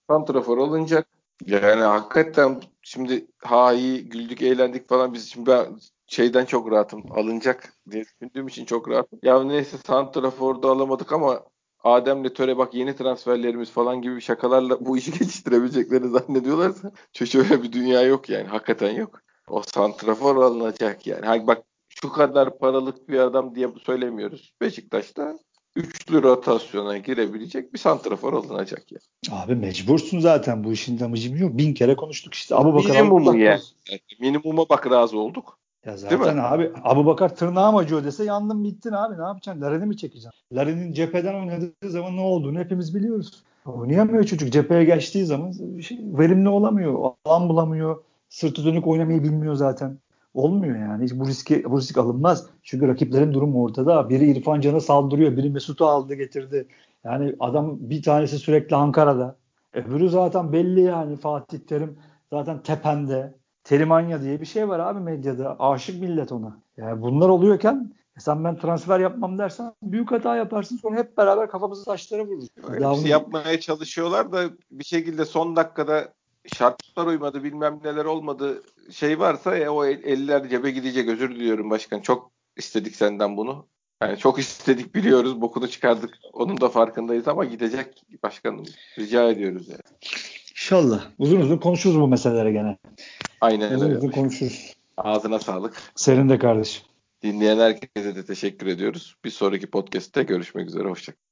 Santrafor alınacak. Yani hakikaten şimdi ha iyi güldük eğlendik falan biz şimdi ben şeyden çok rahatım. Alınacak diye düşündüğüm için çok rahatım. Ya neyse Santrafor'da alamadık ama Adem'le Töre bak yeni transferlerimiz falan gibi şakalarla bu işi [LAUGHS] geçiştirebileceklerini zannediyorlarsa çok öyle bir dünya yok yani. Hakikaten yok. O santrafor alınacak yani. Hani bak şu kadar paralık bir adam diye söylemiyoruz. Beşiktaş'ta üçlü rotasyona girebilecek bir santrafor alınacak ya. Abi mecbursun zaten bu işin damıcı yok. Bin kere konuştuk işte. Abu Bakar Minimumu ya. Yani. Minimuma bak razı olduk. Ya zaten abi Abu Bakar tırnağım acıyor dese yandın bittin abi ne yapacaksın? Larin'i mi çekeceksin? Larin'in cepheden oynadığı zaman ne olduğunu hepimiz biliyoruz. Oynayamıyor çocuk. Cepheye geçtiği zaman şey, verimli olamıyor. Alan bulamıyor. Sırtı dönük oynamayı bilmiyor zaten. Olmuyor yani. Hiç bu riski bu risk alınmaz. Çünkü rakiplerin durumu ortada. Biri İrfan Can'a saldırıyor. Biri Mesut'u aldı getirdi. Yani adam bir tanesi sürekli Ankara'da. Öbürü zaten belli yani Fatih Terim zaten tepende. Terimanya diye bir şey var abi medyada. Aşık millet ona. Yani bunlar oluyorken e sen ben transfer yapmam dersen büyük hata yaparsın. Sonra hep beraber kafamızı taşlara vururuz. Hepsi yapmaya çalışıyorlar da bir şekilde son dakikada şartlar uymadı bilmem neler olmadı şey varsa ya o eller cebe gidecek özür diliyorum başkan. Çok istedik senden bunu. Yani çok istedik biliyoruz bokunu çıkardık. Onun da farkındayız ama gidecek başkanım. Rica ediyoruz yani. İnşallah. Uzun uzun konuşuruz bu meselelere gene. Aynen uzun öyle. Uzun konuşuruz. Ağzına sağlık. Senin de kardeşim. Dinleyen herkese de teşekkür ediyoruz. Bir sonraki podcast'te görüşmek üzere. Hoşçakalın.